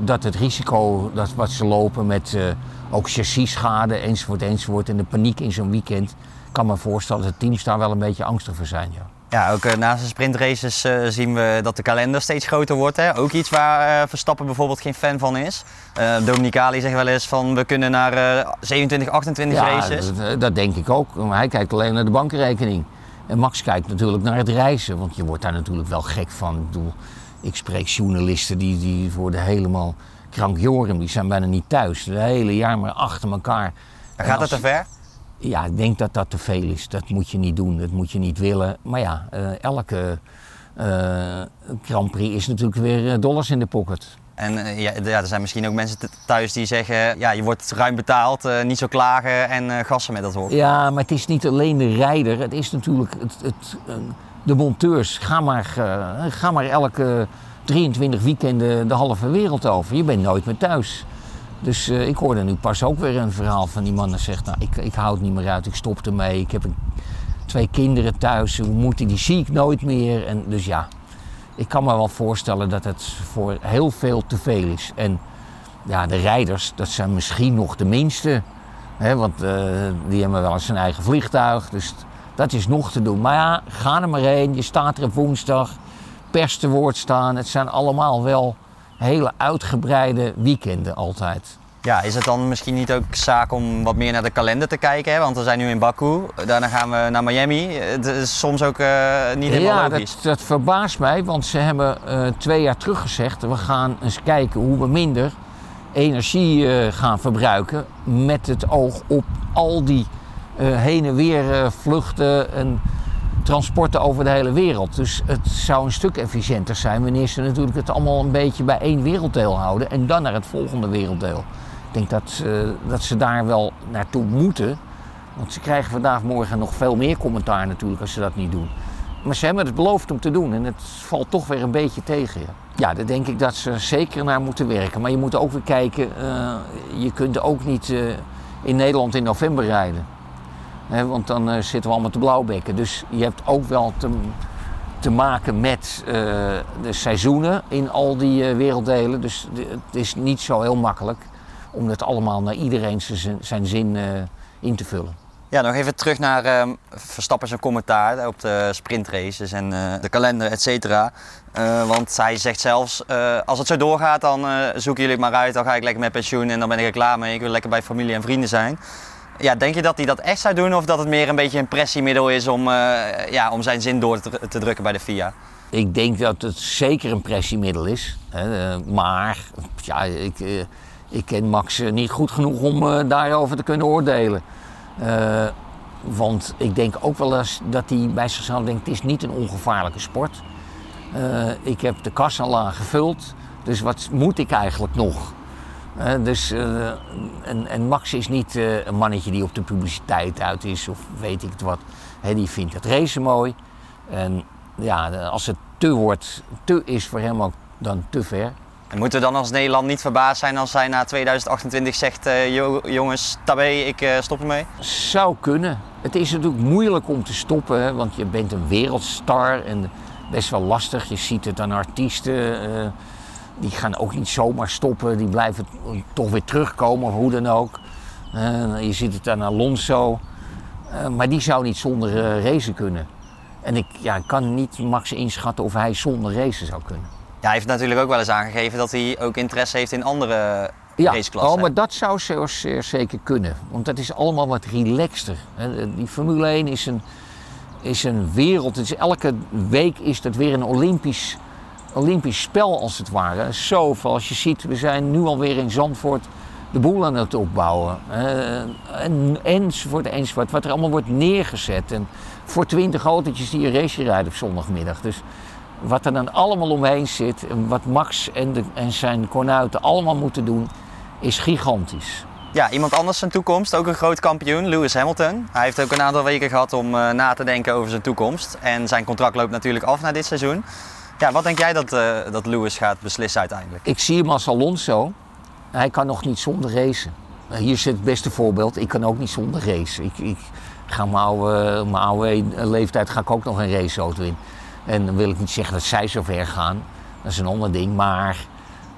dat het risico dat wat ze lopen met ook chassisschade enzovoort enzovoort en de paniek in zo'n weekend, kan me voorstellen dat de teams daar wel een beetje angstig voor zijn. Ja. Ja, ook eh, naast de sprintraces eh, zien we dat de kalender steeds groter wordt. Hè? Ook iets waar eh, Verstappen bijvoorbeeld geen fan van is. Eh Dominicali zegt wel eens van we kunnen naar eh, 27, 28 Ja, races. dat, dat denk ik ook. Maar hij kijkt alleen naar de bankrekening. En Max kijkt natuurlijk naar het reizen, want je wordt daar natuurlijk wel gek van. Ik bedoel, ik spreek journalisten die, die worden helemaal krankjoren. Die zijn bijna niet thuis. Het hele jaar maar achter elkaar. Gaat dat te ver? Ja, ik denk dat dat te veel is. Dat moet je niet doen, dat moet je niet willen. Maar ja, eh, elke eh Grand Prix is natuurlijk weer eh, dollars in de pocket. En ja, ja, er zijn misschien ook mensen thuis die zeggen, ja, je wordt ruim betaald, niet zo klagen en gassen met dat hoor. Ja, maar het is niet alleen de rijder. Het is natuurlijk het, het, de monteurs. Ga maar, ga maar elke 23 weekenden de halve wereld over. Je bent nooit meer thuis. Dus eh, ik hoorde nu pas ook weer een verhaal van die man zegt... Nou, ik, ik hou het niet meer uit, ik stop ermee. Ik heb een, twee kinderen thuis, hoe moet die, die zie ik nooit meer. En dus ja, ik kan me wel voorstellen dat het voor heel veel te veel is. En ja, de rijders, dat zijn misschien nog de minste... Hè, want eh, die hebben wel eens een eigen vliegtuig. Dus dat is nog te doen. Maar ja, ga er maar heen. Je staat er op woensdag. Pers te woord staan. Het zijn allemaal wel hele uitgebreide weekenden altijd. Ja, is het dan misschien niet ook zaak om wat meer naar de kalender te kijken? Hè? Want we zijn nu in Baku, daarna gaan we naar Miami. Het is soms ook eh, niet helemaal ja, logisch. dat, dat verbaast mij. Want ze hebben eh, twee jaar terug gezegd... we gaan eens kijken hoe we minder energie eh, gaan verbruiken... met het oog op al die heen en weer vluchten en transporten over de hele wereld. Dus het zou een stuk efficiënter zijn wanneer ze natuurlijk het allemaal een beetje bij één werelddeel houden en dan naar het volgende werelddeel. Ik denk dat, eh, dat ze daar wel naartoe moeten. Want ze krijgen vandaag morgen nog veel meer commentaar natuurlijk als ze dat niet doen. Maar ze hebben het beloofd om te doen en het valt toch weer een beetje tegen. Ja, daar denk ik dat ze zeker naar moeten werken. Maar je moet ook weer kijken, eh, je kunt ook niet eh, in Nederland in november rijden. Want dan eh, zitten we allemaal te blauwbekken. Dus je hebt ook wel te, te maken met eh, de seizoenen in al die eh, werelddelen. Dus het is niet zo heel makkelijk om dat allemaal naar iedereen zijn zijn zin in te vullen. Ja, nog even terug naar ehm, Verstappen zijn commentaar op de sprintraces en de kalender, et cetera. Want hij zegt zelfs, als het zo doorgaat, dan zoeken jullie het maar uit. Dan ga ik lekker met pensioen en dan ben ik er klaar mee. Ik wil lekker bij familie en vrienden zijn. Ja, denk je dat hij dat echt zou doen of dat het meer een beetje een pressiemiddel is om, eh, ja, om zijn zin door te, drukken bij de FIA? Ik denk dat het zeker een pressiemiddel is. Hè, eh, maar ja, ik, eh, ik ken Max niet goed genoeg om daarover te kunnen oordelen. Want ik denk ook wel eens dat hij bij zichzelf denkt: het is niet een ongevaarlijke sport. Ik heb de kas al gevuld, dus wat moet ik eigenlijk nog? Dus, eh, en, en Max is niet eh, een mannetje die op de publiciteit uit is of weet ik het wat. Die vindt het racen mooi. En ja, als het te wordt, te is voor hem ook dan te ver. En moeten we dan als Nederland niet verbaasd zijn als hij na 2028 zegt, eh, "Jo- jongens, tabé, ik stop ermee? Zou kunnen. Het is natuurlijk moeilijk om te stoppen, hè, want je bent een wereldstar en best wel lastig. Je ziet het aan artiesten, die gaan ook niet zomaar stoppen, die blijven toch weer terugkomen of hoe dan ook. Eh, je ziet het aan Alonso, Eh, maar die zou niet zonder eh, racen kunnen. En ik ja, kan niet Max inschatten of hij zonder racen zou kunnen. Ja, hij heeft natuurlijk ook wel eens aangegeven dat hij ook interesse heeft in andere Ja, raceklassen. oh, maar dat zou zeer, zeer zeker kunnen. Want dat is allemaal wat relaxter. Die Formule 1 is een, is een wereld. Elke week is dat weer een Olympisch, Olympisch spel als het ware. Zoveel. Als je ziet, we zijn nu alweer in Zandvoort de boel aan het opbouwen. Eh, en, enzovoort, enzovoort. Wat er allemaal wordt neergezet. En voor twintig autootjes die een race rijden op zondagmiddag. Dus wat er dan allemaal omheen zit en wat Max en, de, en zijn kornuiten allemaal moeten doen, is gigantisch. Ja, iemand anders zijn toekomst, ook een groot kampioen, Lewis Hamilton. Hij heeft ook een aantal weken gehad om eh, na te denken over zijn toekomst. En zijn contract loopt natuurlijk af na dit seizoen. Ja, wat denk jij dat, eh, dat Lewis gaat beslissen uiteindelijk? Ik zie hem als Alonso. Hij kan nog niet zonder racen. Hier zit het beste voorbeeld. Ik kan ook niet zonder racen. Ik, ik ga mijn oude, mijn oude leeftijd ga ik ook nog een raceauto in. En dan wil ik niet zeggen dat zij zo ver gaan. Dat is een ander ding. Maar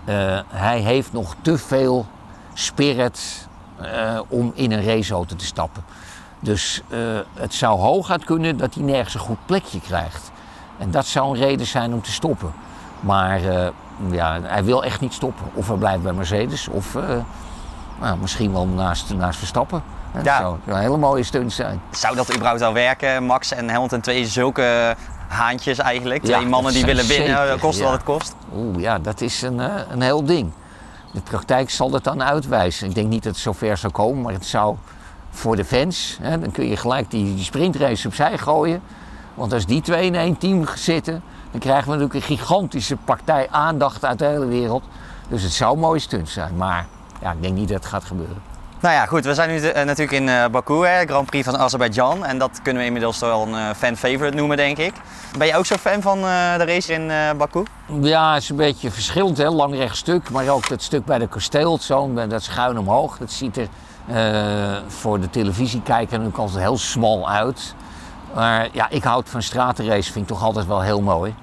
eh, hij heeft nog te veel spirit eh, om in een raceauto te stappen. Dus eh, het zou hooguit kunnen dat hij nergens een goed plekje krijgt. En dat zou een reden zijn om te stoppen. Maar eh, ja, hij wil echt niet stoppen. Of hij blijft bij Mercedes, of eh, nou, misschien wel naast, naast Verstappen. Dat Ja. zou een hele mooie stunt zijn. Zou dat überhaupt wel werken? Max en Hamilton, twee zulke haantjes eigenlijk. Twee Ja, mannen die dat willen winnen, zeker, kost ja. wat het kost. Oeh, ja, dat is een, eh, een heel ding. De praktijk zal het dan uitwijzen. Ik denk niet dat het zover zou komen, maar het zou voor de fans... Hè, dan kun je gelijk die, die sprintrace opzij gooien. Want als die twee in één team zitten... dan krijgen we natuurlijk een gigantische partij aandacht uit de hele wereld. Dus het zou een mooie stunt zijn. Maar ja, ik denk niet dat het gaat gebeuren. Nou ja, goed. We zijn nu eh, natuurlijk in eh, Baku, hè, Grand Prix van Azerbeidzjan. En dat kunnen we inmiddels wel een eh, fan-favorite noemen, denk ik. Ben je ook zo fan van de race in Baku? Ja, het is een beetje verschillend, hè? lang rechtstuk. Maar ook dat stuk bij de kasteelzoon, bij dat schuin omhoog. Dat ziet er voor de televisiekijker natuurlijk altijd heel smal uit. Maar ja, ik houd van stratenrace, vind ik toch altijd wel heel mooi.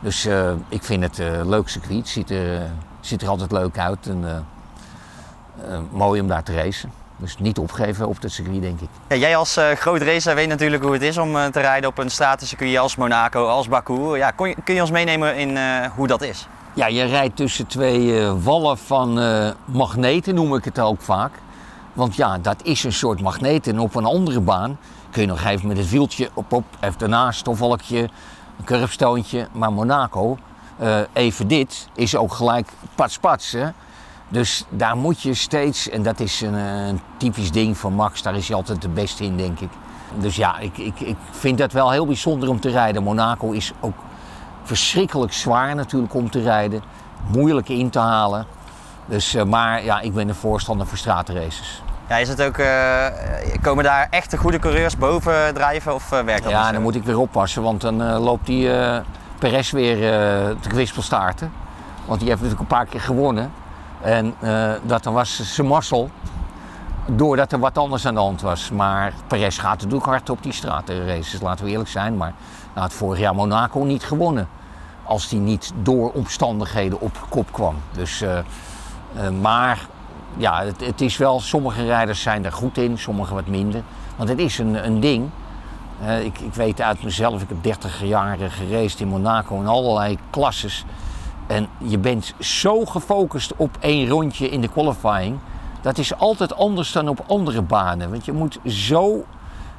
Dus eh, ik vind het een leuk circuit. Het ziet er, eh, ziet er altijd leuk uit en eh, eh, mooi om daar te racen. Dus niet opgeven op dat circuit, denk ik. Ja, jij als eh, groot racer weet natuurlijk hoe het is om eh, te rijden op een stratencircuit als Monaco, als Baku. Ja, kon je, kun je ons meenemen in eh, hoe dat is? Ja, je rijdt tussen twee eh, wallen van eh, magneten, noem ik het ook vaak. Want ja, dat is een soort magneet. En op een andere baan kun je nog even met het wieltje op, op even daarna een stofwolkje, een curbstoontje. Maar Monaco, eh, even dit, is ook gelijk pats pats. Hè? Dus daar moet je steeds, en dat is een, een typisch ding van Max, daar is hij altijd de beste in, denk ik. Dus ja, ik, ik, ik vind dat wel heel bijzonder om te rijden. Monaco is ook verschrikkelijk zwaar natuurlijk om te rijden. Moeilijk in te halen. Dus, eh, maar ja, ik ben een voorstander voor straatraces. Ja, is het ook, eh, komen daar echte goede coureurs boven drijven of eh, werkt dat Ja, zo? dan moet ik weer oppassen, want dan eh, loopt die Perez weer te kwispelstaarten. Want die heeft natuurlijk een paar keer gewonnen. En dat dan was zijn mazzel, doordat er wat anders aan de hand was. Maar Perez gaat natuurlijk hard op die straatraces, laten we eerlijk zijn. Maar hij had vorig jaar Monaco niet gewonnen. Als hij niet door omstandigheden op kop kwam. Dus, maar ja, het, het is wel, sommige rijders zijn er goed in, sommige wat minder. Want het is een, een ding. Eh, ik, ik weet uit mezelf, ik heb 30 jaar gereisd in Monaco in allerlei klasses. En je bent zo gefocust op één rondje in de qualifying. Dat is altijd anders dan op andere banen. Want je moet zo.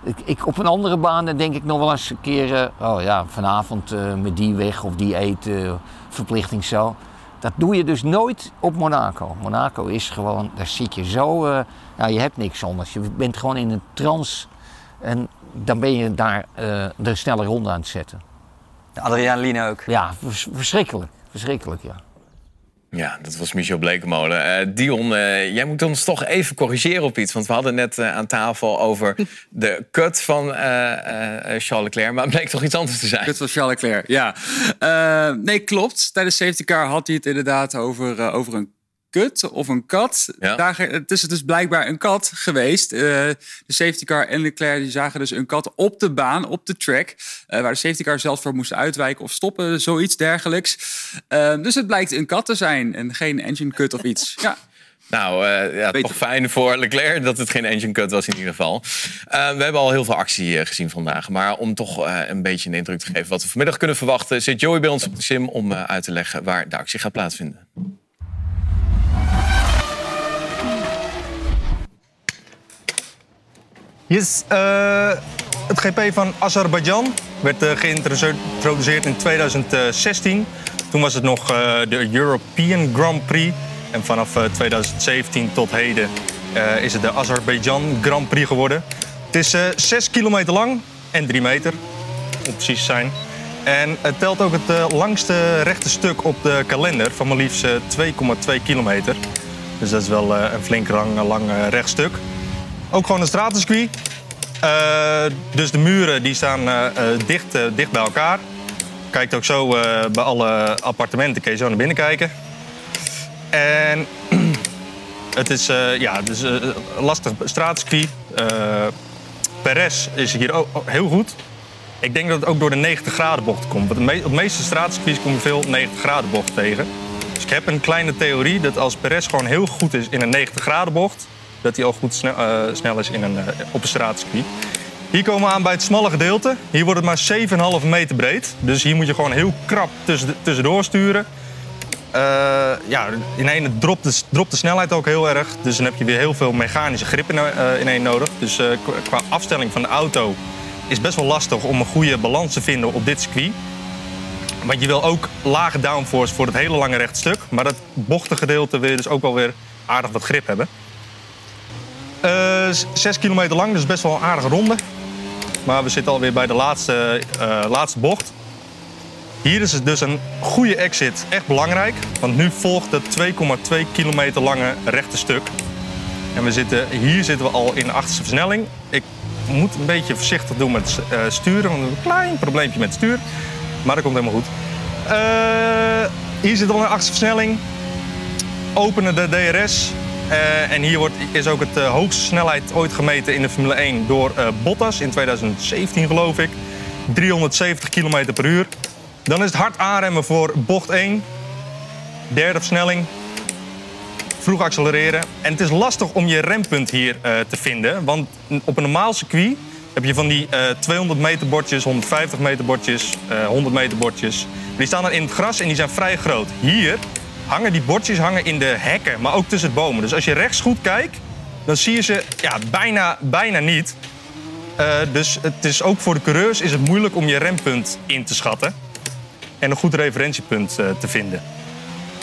Ik, ik, op een andere baan denk ik nog wel eens een keer. eh, oh ja, vanavond eh, met die weg of die eten, verplichting zo. Dat doe je dus nooit op Monaco. Monaco is gewoon, daar zit je zo. eh, ja, je hebt niks anders. Je bent gewoon in een trance. En dan ben je daar eh, de snelle ronde aan het zetten. Adriaan ook. Ja, vers- verschrikkelijk. Verschrikkelijk, ja. Ja, dat was Michel Blekemolen. Eh, Dion, eh, jij moet ons toch even corrigeren op iets. Want we hadden net eh, aan tafel over de cut van Charles Leclerc. Maar het bleek toch iets anders te zijn. Kut van Charles Leclerc, ja. Nee, klopt. Tijdens safety car had hij het inderdaad over, over een kut of een kat. Ja. Daar, het is dus blijkbaar een kat geweest. Eh, de safety car en Leclerc die zagen dus een kat op de baan, op de track. eh, waar de safety car zelfs voor moest uitwijken of stoppen, zoiets dergelijks. Eh, dus het blijkt een kat te zijn en geen engine cut of iets. Ja. Nou, ja, Beter. toch fijn voor Leclerc dat het geen engine cut was in ieder geval. We hebben al heel veel actie gezien vandaag. Maar om toch een beetje een indruk te geven wat we vanmiddag kunnen verwachten... zit Joey bij ons op de sim om uit te leggen waar de actie gaat plaatsvinden. Yes, eh, het GP van Azerbeidzjan werd eh, geïntroduceerd in 2016. Toen was het nog eh, de European Grand Prix. En vanaf eh, 2017 tot heden is het de Azerbeidzjan Grand Prix geworden. Het is eh 6 kilometer lang en 3 meter, om precies zijn. En het telt ook het langste rechte stuk op de kalender van maar liefst eh, 2,2 kilometer. Dus dat is wel een flink lang, lang rechtstuk. Ook gewoon een stratencircuit. Eh, dus de muren die staan eh, eh, dicht, dicht bij elkaar. Kijkt ook zo bij alle appartementen, kun je zo naar binnen kijken. En het is ja, dus, een lastig straatcircuit. Eh Perez is hier ook heel goed. Ik denk dat het ook door de 90 graden bocht komt. Want op de meeste straatcircuits kom je veel 90 graden bocht tegen. Dus ik heb een kleine theorie dat als Perez gewoon heel goed is in een 90 graden bocht, dat hij al goed snel, eh, snel is in een, eh, op een straatcircuit. Hier komen we aan bij het smalle gedeelte. Hier wordt het maar 7,5 meter breed. Dus hier moet je gewoon heel krap tussen, tussendoor sturen. Eh, ja, in één dropt de, de snelheid ook heel erg. Dus dan heb je weer heel veel mechanische grip in, één nodig. Dus qua- qua afstelling van de auto is best wel lastig om een goede balans te vinden op dit circuit. Want je wil ook lage downforce voor het hele lange rechtstuk. Maar dat bochtengedeelte wil je dus ook wel weer aardig wat grip hebben. Eh, s- zes kilometer lang, dus best wel een aardige ronde. Maar we zitten alweer bij de laatste, eh, laatste bocht. Hier is het dus een goede exit echt belangrijk. Want nu volgt het 2,2 kilometer lange rechte stuk. En we zitten, hier zitten we al in de achterste versnelling. Ik moet een beetje voorzichtig doen met eh, sturen, want we hebben een klein probleempje met stuur. Maar dat komt helemaal goed. Eh, hier we al de achterste versnelling. Openen de DRS. Eh, en hier wordt, is ook het eh, hoogste snelheid ooit gemeten in de Formule 1 door eh, Bottas in 2017 geloof ik. 370 km per uur. Dan is het hard aanremmen voor bocht 1. Derde versnelling. Vroeg accelereren. En het is lastig om je rempunt hier te vinden. Want op een normaal circuit heb je van die eh 200 meter bordjes, 150 meter bordjes, eh 100 meter bordjes. Die staan dan in het gras en die zijn vrij groot. Hier hangen die bordjes hangen in de hekken, maar ook tussen bomen. Dus als je rechts goed kijkt, dan zie je ze ja, bijna, bijna niet. Eh, dus het is ook voor de coureurs is het moeilijk om je rempunt in te schatten. En een goed referentiepunt eh, te vinden.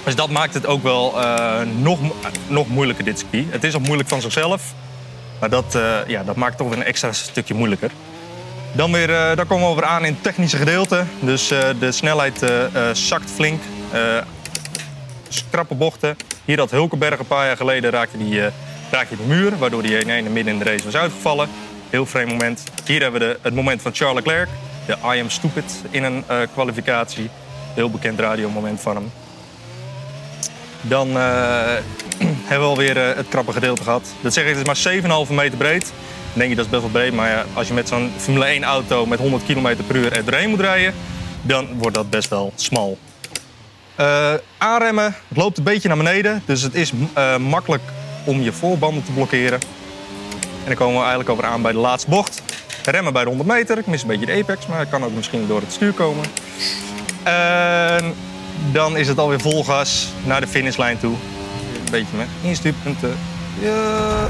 Dus dat maakt het ook wel eh, nog, nog moeilijker, dit circuit. Het is al moeilijk van zichzelf. Maar dat, ja, dat maakt het toch weer een extra stukje moeilijker. Dan, weer, dan komen we weer aan in het technische gedeelte. Dus de snelheid zakt flink. Krappe bochten. Hier had Hulkenberg een paar jaar geleden raakte die, eh, raakte de muur. Waardoor hij in ene midden in de race was uitgevallen. Heel vreemd moment. Hier hebben we de, het moment van Charles Leclerc. De I am stupid in een eh, kwalificatie. Heel bekend radiomoment van hem. Dan eh, hebben we alweer het krappe gedeelte gehad. Dat zeg ik, het is maar 7,5 meter breed. Denk je dat is best wel breed, maar ja, als je met zo'n Formule 1 auto met 100 km per uur er doorheen moet rijden, dan wordt dat best wel smal. Eh, aanremmen, het loopt een beetje naar beneden, dus het is eh, makkelijk om je voorbanden te blokkeren. En dan komen we eigenlijk over aan bij de laatste bocht. Remmen bij de 100 meter, ik mis een beetje de apex, maar het kan ook misschien door het stuur komen. En dan is het alweer vol gas naar de finishlijn toe. Een beetje met instuurpunten. Ja.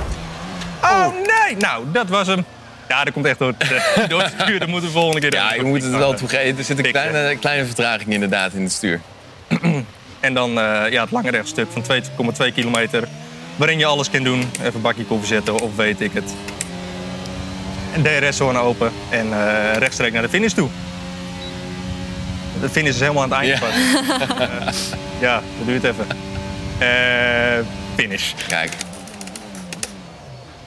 Oh nee! Nou, dat was hem. Ja, dat komt echt door het, door het stuur. Dat moeten we volgende keer Ja, je moet het wel toegeven. Er zit een kleine, kleine vertraging inderdaad in het stuur. En dan eh, ja, het lange rechtstuk van 2,2 kilometer. Waarin je alles kan doen. Even een bakje koffie zetten of weet ik het. En DRS-zone open en eh rechtstreeks naar de finish toe. De finish is helemaal aan het einde Ja. Eh, ja, dat duurt even. Finish. Kijk.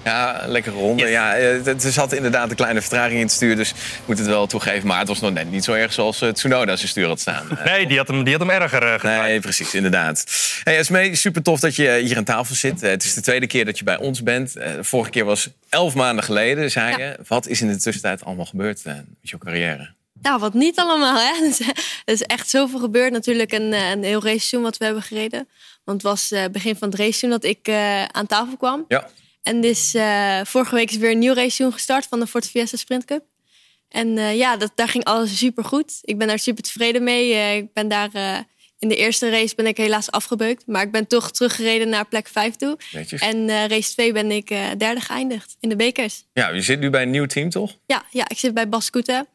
Ja, lekkere ronde. Yes. Ja, eh, het- er zat inderdaad een kleine vertraging in het stuur, dus ik moet het wel toegeven. Maar het was nog net niet zo erg zoals eh, Tsunoda zijn stuur had staan. Eh, Nee, die had hem, die had hem erger uh, Nee, precies, inderdaad. Hey, Esmee, super tof dat je hier aan tafel zit. Eh, het is de tweede keer dat je bij ons bent. Eh, de vorige keer was elf maanden geleden, zei je. Wat is in de tussentijd allemaal gebeurd eh, met je carrière? Nou, wat niet allemaal, hè. Eh, Er is echt zoveel gebeurd. Natuurlijk een, eh, een heel raceseizoen wat we hebben gereden. Want het was eh, begin van het raceseizoen dat ik eh, aan tafel kwam. Ja. En dus eh, vorige week is weer een nieuw raceseizoen gestart van de Ford Fiesta Sprint Cup. En eh, ja, dat, daar ging alles super goed. Ik ben daar super tevreden mee. Eh, ik ben daar in de eerste race ben ik helaas afgebeukt. Maar ik ben toch teruggereden naar plek 5 toe. Netjes. En race 2 ben ik derde geëindigd in de bekers. Ja, je zit nu bij een nieuw team, toch? Ja, ja, ik zit bij Bas Koeten.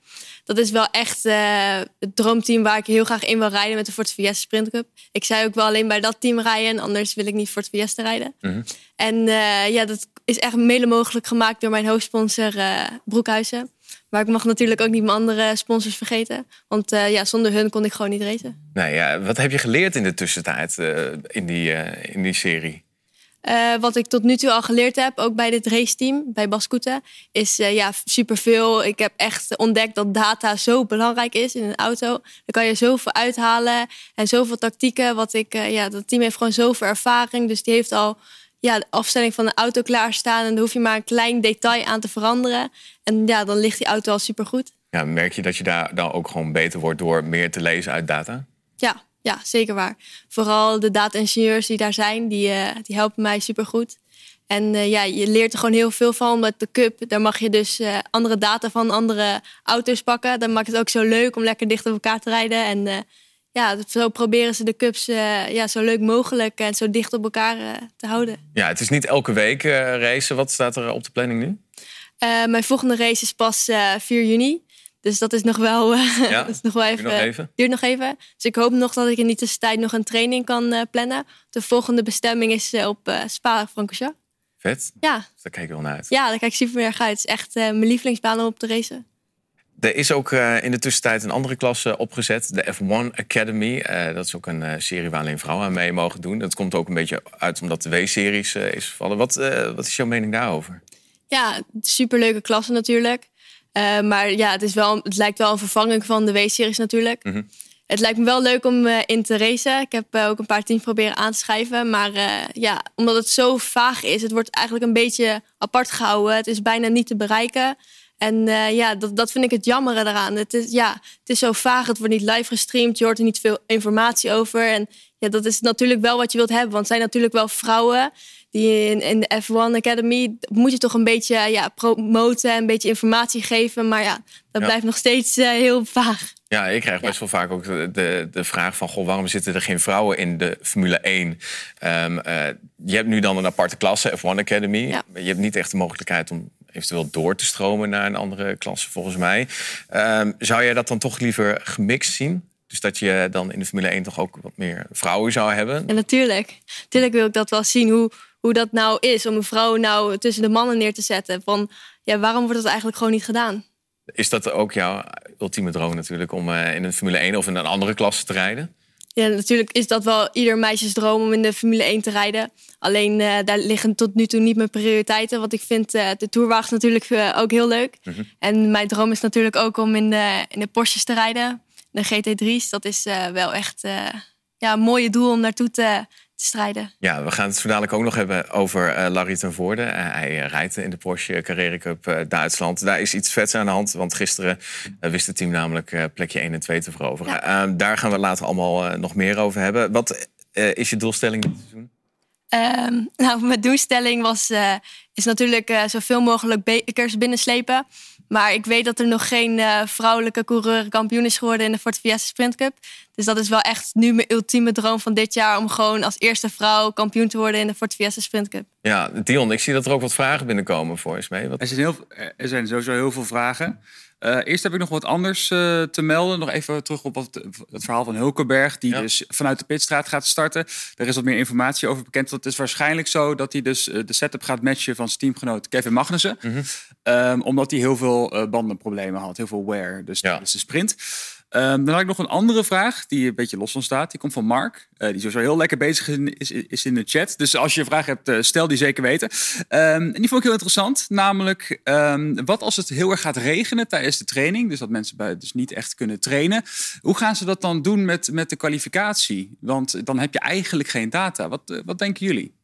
Dat is wel echt eh, het droomteam waar ik heel graag in wil rijden met de Ford Fiesta Sprint Cup. Ik zei ook wel alleen bij dat team rijden, en anders wil ik niet Ford Fiesta rijden. Mhm. En eh, ja, dat is echt mede mogelijk gemaakt door mijn hoofdsponsor eh, Broekhuizen. Maar ik mag natuurlijk ook niet mijn andere sponsors vergeten. Want ja, zonder hun kon ik gewoon niet racen. Nee, ja, wat heb je geleerd in de tussentijd in, die, eh, in die serie? Eh, wat ik tot nu toe al geleerd heb, ook bij dit raceteam, bij Baskoeten, is eh, ja, superveel. Ik heb echt ontdekt dat data zo belangrijk is in een auto. Daar kan je zoveel uithalen en zoveel tactieken. Wat ik, eh, ja, dat team heeft gewoon zoveel ervaring. Dus die heeft al ja, de afstelling van de auto klaarstaan. En dan hoef je maar een klein detail aan te veranderen. En ja, dan ligt die auto al supergoed. Ja, merk je dat je daar dan ook gewoon beter wordt door meer te lezen uit data? Ja, ja, zeker waar. Vooral de data-ingenieurs die daar zijn, die, eh, die helpen mij supergoed. En eh, ja, je leert er gewoon heel veel van. Met de cup, daar mag je dus eh, andere data van andere auto's pakken. Dat maakt het ook zo leuk om lekker dicht op elkaar te rijden. En ja, zo proberen ze de cups ja, zo leuk mogelijk en zo dicht op elkaar te houden. Ja, het is niet elke week racen. Wat staat er op de planning nu? mijn volgende race is pas 4 juni. Dus dat is nog wel, ja? dat is nog wel even, duurt nog even. Duurt nog even. Dus ik hoop nog dat ik in die tussentijd nog een training kan plannen. De volgende bestemming is op Spa-Francorchamps. Vet. Ja. Dus daar kijk ik wel naar uit. Ja, daar kijk ik super erg uit. Het is echt mijn lievelingsbaan om op te racen. Er is ook uh, in de tussentijd een andere klasse opgezet, de F1 Academy. Uh, dat is ook een serie waar alleen vrouwen aan mee mogen doen. Dat komt ook een beetje uit omdat de W-series is vervallen. Wat, wat is jouw mening daarover? Ja, superleuke klasse natuurlijk. Maar ja, het, is wel, het lijkt wel een vervanging van de W-series natuurlijk. Mm -hmm. Het lijkt me wel leuk om in te racen. Ik heb ook een paar teams proberen aan te schrijven. Maar ja, omdat het zo vaag is, het wordt eigenlijk een beetje apart gehouden. Het is bijna niet te bereiken. En ja, dat, dat vind ik het jammere eraan. Het is, ja, het is zo vaag, het wordt niet live gestreamd, je hoort er niet veel informatie over. En ja, dat is natuurlijk wel wat je wilt hebben, want het zijn natuurlijk wel vrouwen die in, in de F1 Academy moet je toch een beetje ja, promoten, een beetje informatie geven. Maar ja, dat blijft nog steeds uh, heel vaag. Ja, ik krijg best wel vaak ook de, de, de, vraag van... Goh, waarom zitten er geen vrouwen in de Formule 1? Um, uh, je hebt nu dan een aparte klasse, F1 Academy. Ja. Je hebt niet echt de mogelijkheid om eventueel door te stromen naar een andere klasse, volgens mij. Um, zou jij dat dan toch liever gemixt zien? Dus dat je dan in de Formule 1 toch ook wat meer vrouwen zou hebben? Ja, natuurlijk. Natuurlijk wil ik dat wel zien, hoe, hoe dat nou is... om een vrouw nou tussen de mannen neer te zetten. Van, ja, waarom wordt dat eigenlijk gewoon niet gedaan? Is dat ook jouw ultieme droom natuurlijk... om uh, in een Formule 1 of in een andere klasse te rijden? Ja, natuurlijk is dat wel ieder meisjes droom om in de Formule 1 te rijden. Alleen uh, daar liggen tot nu toe niet mijn prioriteiten. Want ik vind uh, de Tourwagens natuurlijk ook heel leuk. Mm -hmm. En mijn droom is natuurlijk ook om in de, in de Porsches te rijden. De GT3's, dat is wel echt ja, een mooie doel om naartoe te, te strijden. Ja, we gaan het zo dadelijk ook nog hebben over uh, Larry ten Voorde. Uh, hij rijdt in de Porsche Carrera Cup Duitsland. Daar is iets vets aan de hand, want gisteren wist het team namelijk plekje 1 en 2 te veroveren. Ja. Ehm, daar gaan we later allemaal nog meer over hebben. Wat is je doelstelling dit seizoen? Um, nou, mijn doelstelling was, is natuurlijk zoveel mogelijk bekers binnenslepen. Maar ik weet dat er nog geen uh, vrouwelijke coureur kampioen is geworden in de Ford Fiesta Sprint Cup. Dus dat is wel echt nu mijn ultieme droom van dit jaar... om gewoon als eerste vrouw kampioen te worden in de Ford Fiesta Sprint Cup. Ja, Dion, ik zie dat er ook wat vragen binnenkomen voor eens mee. Wat... Er, zijn heel, er zijn sowieso heel veel vragen. Uh, eerst heb ik nog wat anders uh, te melden. Nog even terug op het, het verhaal van Hulkenberg, die Ja. dus vanuit de pitstraat gaat starten. Er is wat meer informatie over bekend. Het is waarschijnlijk zo dat hij dus uh, de setup gaat matchen van zijn teamgenoot Kevin Magnussen. Mhm. Um, omdat hij heel veel bandenproblemen had, heel veel wear. Dus Ja. dat is de sprint. Um, dan had ik nog een andere vraag die een beetje los ontstaat. Die komt van Mark. Uh, die sowieso heel lekker bezig in, is, is in de chat. Dus als je een vraag hebt, uh, stel die zeker weten. Um, en die vond ik heel interessant. Namelijk, um, wat als het heel erg gaat regenen tijdens de training? Dus dat mensen bij, dus niet echt kunnen trainen. Hoe gaan ze dat dan doen met, met de kwalificatie? Want dan heb je eigenlijk geen data. Wat, uh, wat denken jullie?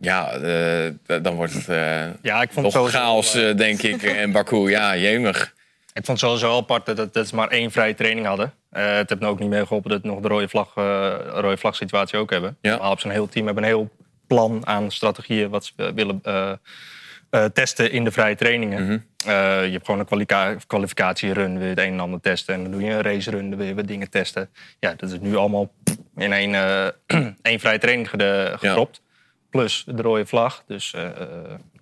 Ja, eh, dan wordt het eh Ja, ik vond het nog sowieso, chaos, eh, eh, denk ik. En Baku, ja, jemig. Ik vond het sowieso apart dat, dat ze maar één vrije training hadden. Eh, het heeft me ook niet mee geholpen dat we nog de rode vlag, eh, rode vlag situatie ook hebben. Ja. Maar op zijn heel team hebben een heel plan aan strategieën wat ze willen eh, testen in de vrije trainingen. Mhm. Je hebt gewoon een kwalificatierun, je het een en ander testen. En dan doe je een racerun, dan wil je wat dingen testen. Ja, dat is nu allemaal in één, één vrije training gedropt. Plus de rode vlag. Dus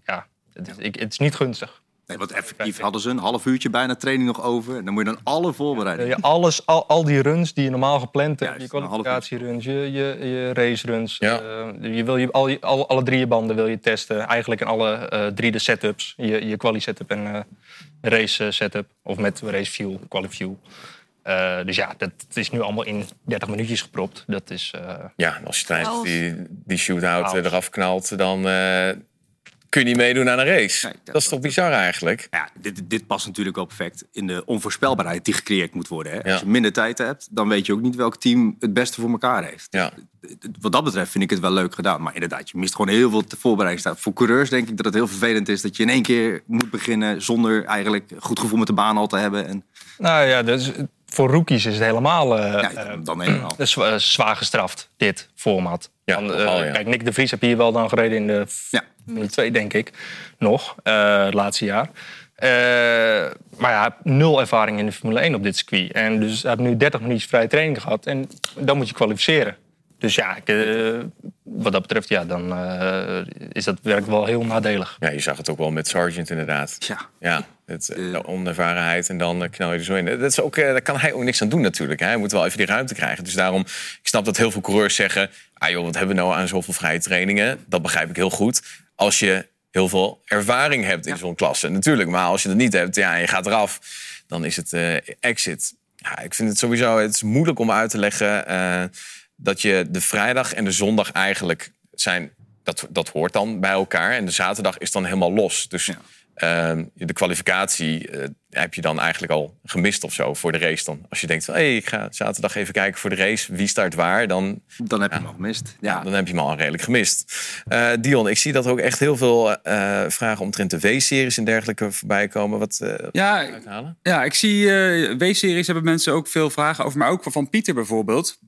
ja, het is, ik, het is niet gunstig. Nee, want effectief hadden ze een half uurtje bijna training nog over. En dan moet je dan alle voorbereidingen. je alles, al, al die runs die je normaal gepland hebt, Juist, je kwalificatieruns, je, je, je raceruns, Ja. eh, je wil je, al, je- al, alle drie je banden wil je testen. Eigenlijk in alle eh, drie de setups. Je, je quali setup en eh, race setup. Of met race fuel, quali fuel. Eh, dus ja, dat is nu allemaal in 30 minuutjes gepropt. Dat is, eh, Ja, en als je tijdens die, die shootout eraf knalt, dan eh, kun je niet meedoen aan een race. Nee, dat- dat is toch bizar eigenlijk? Ja, dit, dit past natuurlijk wel perfect in de onvoorspelbaarheid die gecreëerd moet worden. Hè? Ja. Als je minder tijd hebt, dan weet je ook niet welk team het beste voor elkaar heeft. Ja. Wat dat betreft vind ik het wel leuk gedaan. Maar inderdaad, je mist gewoon heel veel te voorbereiding. Voor coureurs denk ik dat het heel vervelend is dat je in één keer moet beginnen zonder eigenlijk goed gevoel met de baan al te hebben. En nou ja, dus, voor rookies is het helemaal eh, ja, eh, dan helemaal. dat is zwa- zwaar gestraft, dit format. Ja, eh, ja. Kijk, Nick de Vries heb hier wel dan gereden in de Ja. Formule 2, denk ik. Nog, eh, het laatste jaar. Uh, maar ja, nul ervaring in de Formule 1 op dit circuit. En dus hij heeft nu 30 minuten vrije training gehad. En dan moet je kwalificeren. Dus ja, ik, uh, wat dat betreft, ja, dan uh, is dat werk wel heel nadelig. Ja, je zag het ook wel met Sargent inderdaad. Ja. ja het, de onervarenheid en dan knal je er zo in. Dat is ook, daar kan hij ook niks aan doen natuurlijk. Hij moet wel even die ruimte krijgen. Dus daarom, ik snap dat heel veel coureurs zeggen... ah joh, wat hebben we nou aan zoveel vrije trainingen? Dat begrijp ik heel goed. Als je heel veel ervaring hebt in zo'n klasse. Natuurlijk, maar als je dat niet hebt ja, en je gaat eraf, dan is het uh, exit. Ja, ik vind het sowieso het is moeilijk om uit te leggen uh, dat je de vrijdag en de zondag eigenlijk zijn. Dat, dat hoort dan bij elkaar. En de zaterdag is dan helemaal los. Dus ja. Ehm, de kwalificatie uh, heb je dan eigenlijk al gemist of zo voor de race dan. Als je denkt van, hé, hey, ik ga zaterdag even kijken voor de race. Wie start waar? Dan, dan heb je hem al gemist. Ja. Dan heb je hem al redelijk gemist. Uh, Dion, ik zie dat ook echt heel veel uh, vragen omtrent de W-series en dergelijke voorbij komen. Wat ja, uithalen? Ja, ik zie W-series hebben mensen ook veel vragen over. Maar ook van Pieter bijvoorbeeld.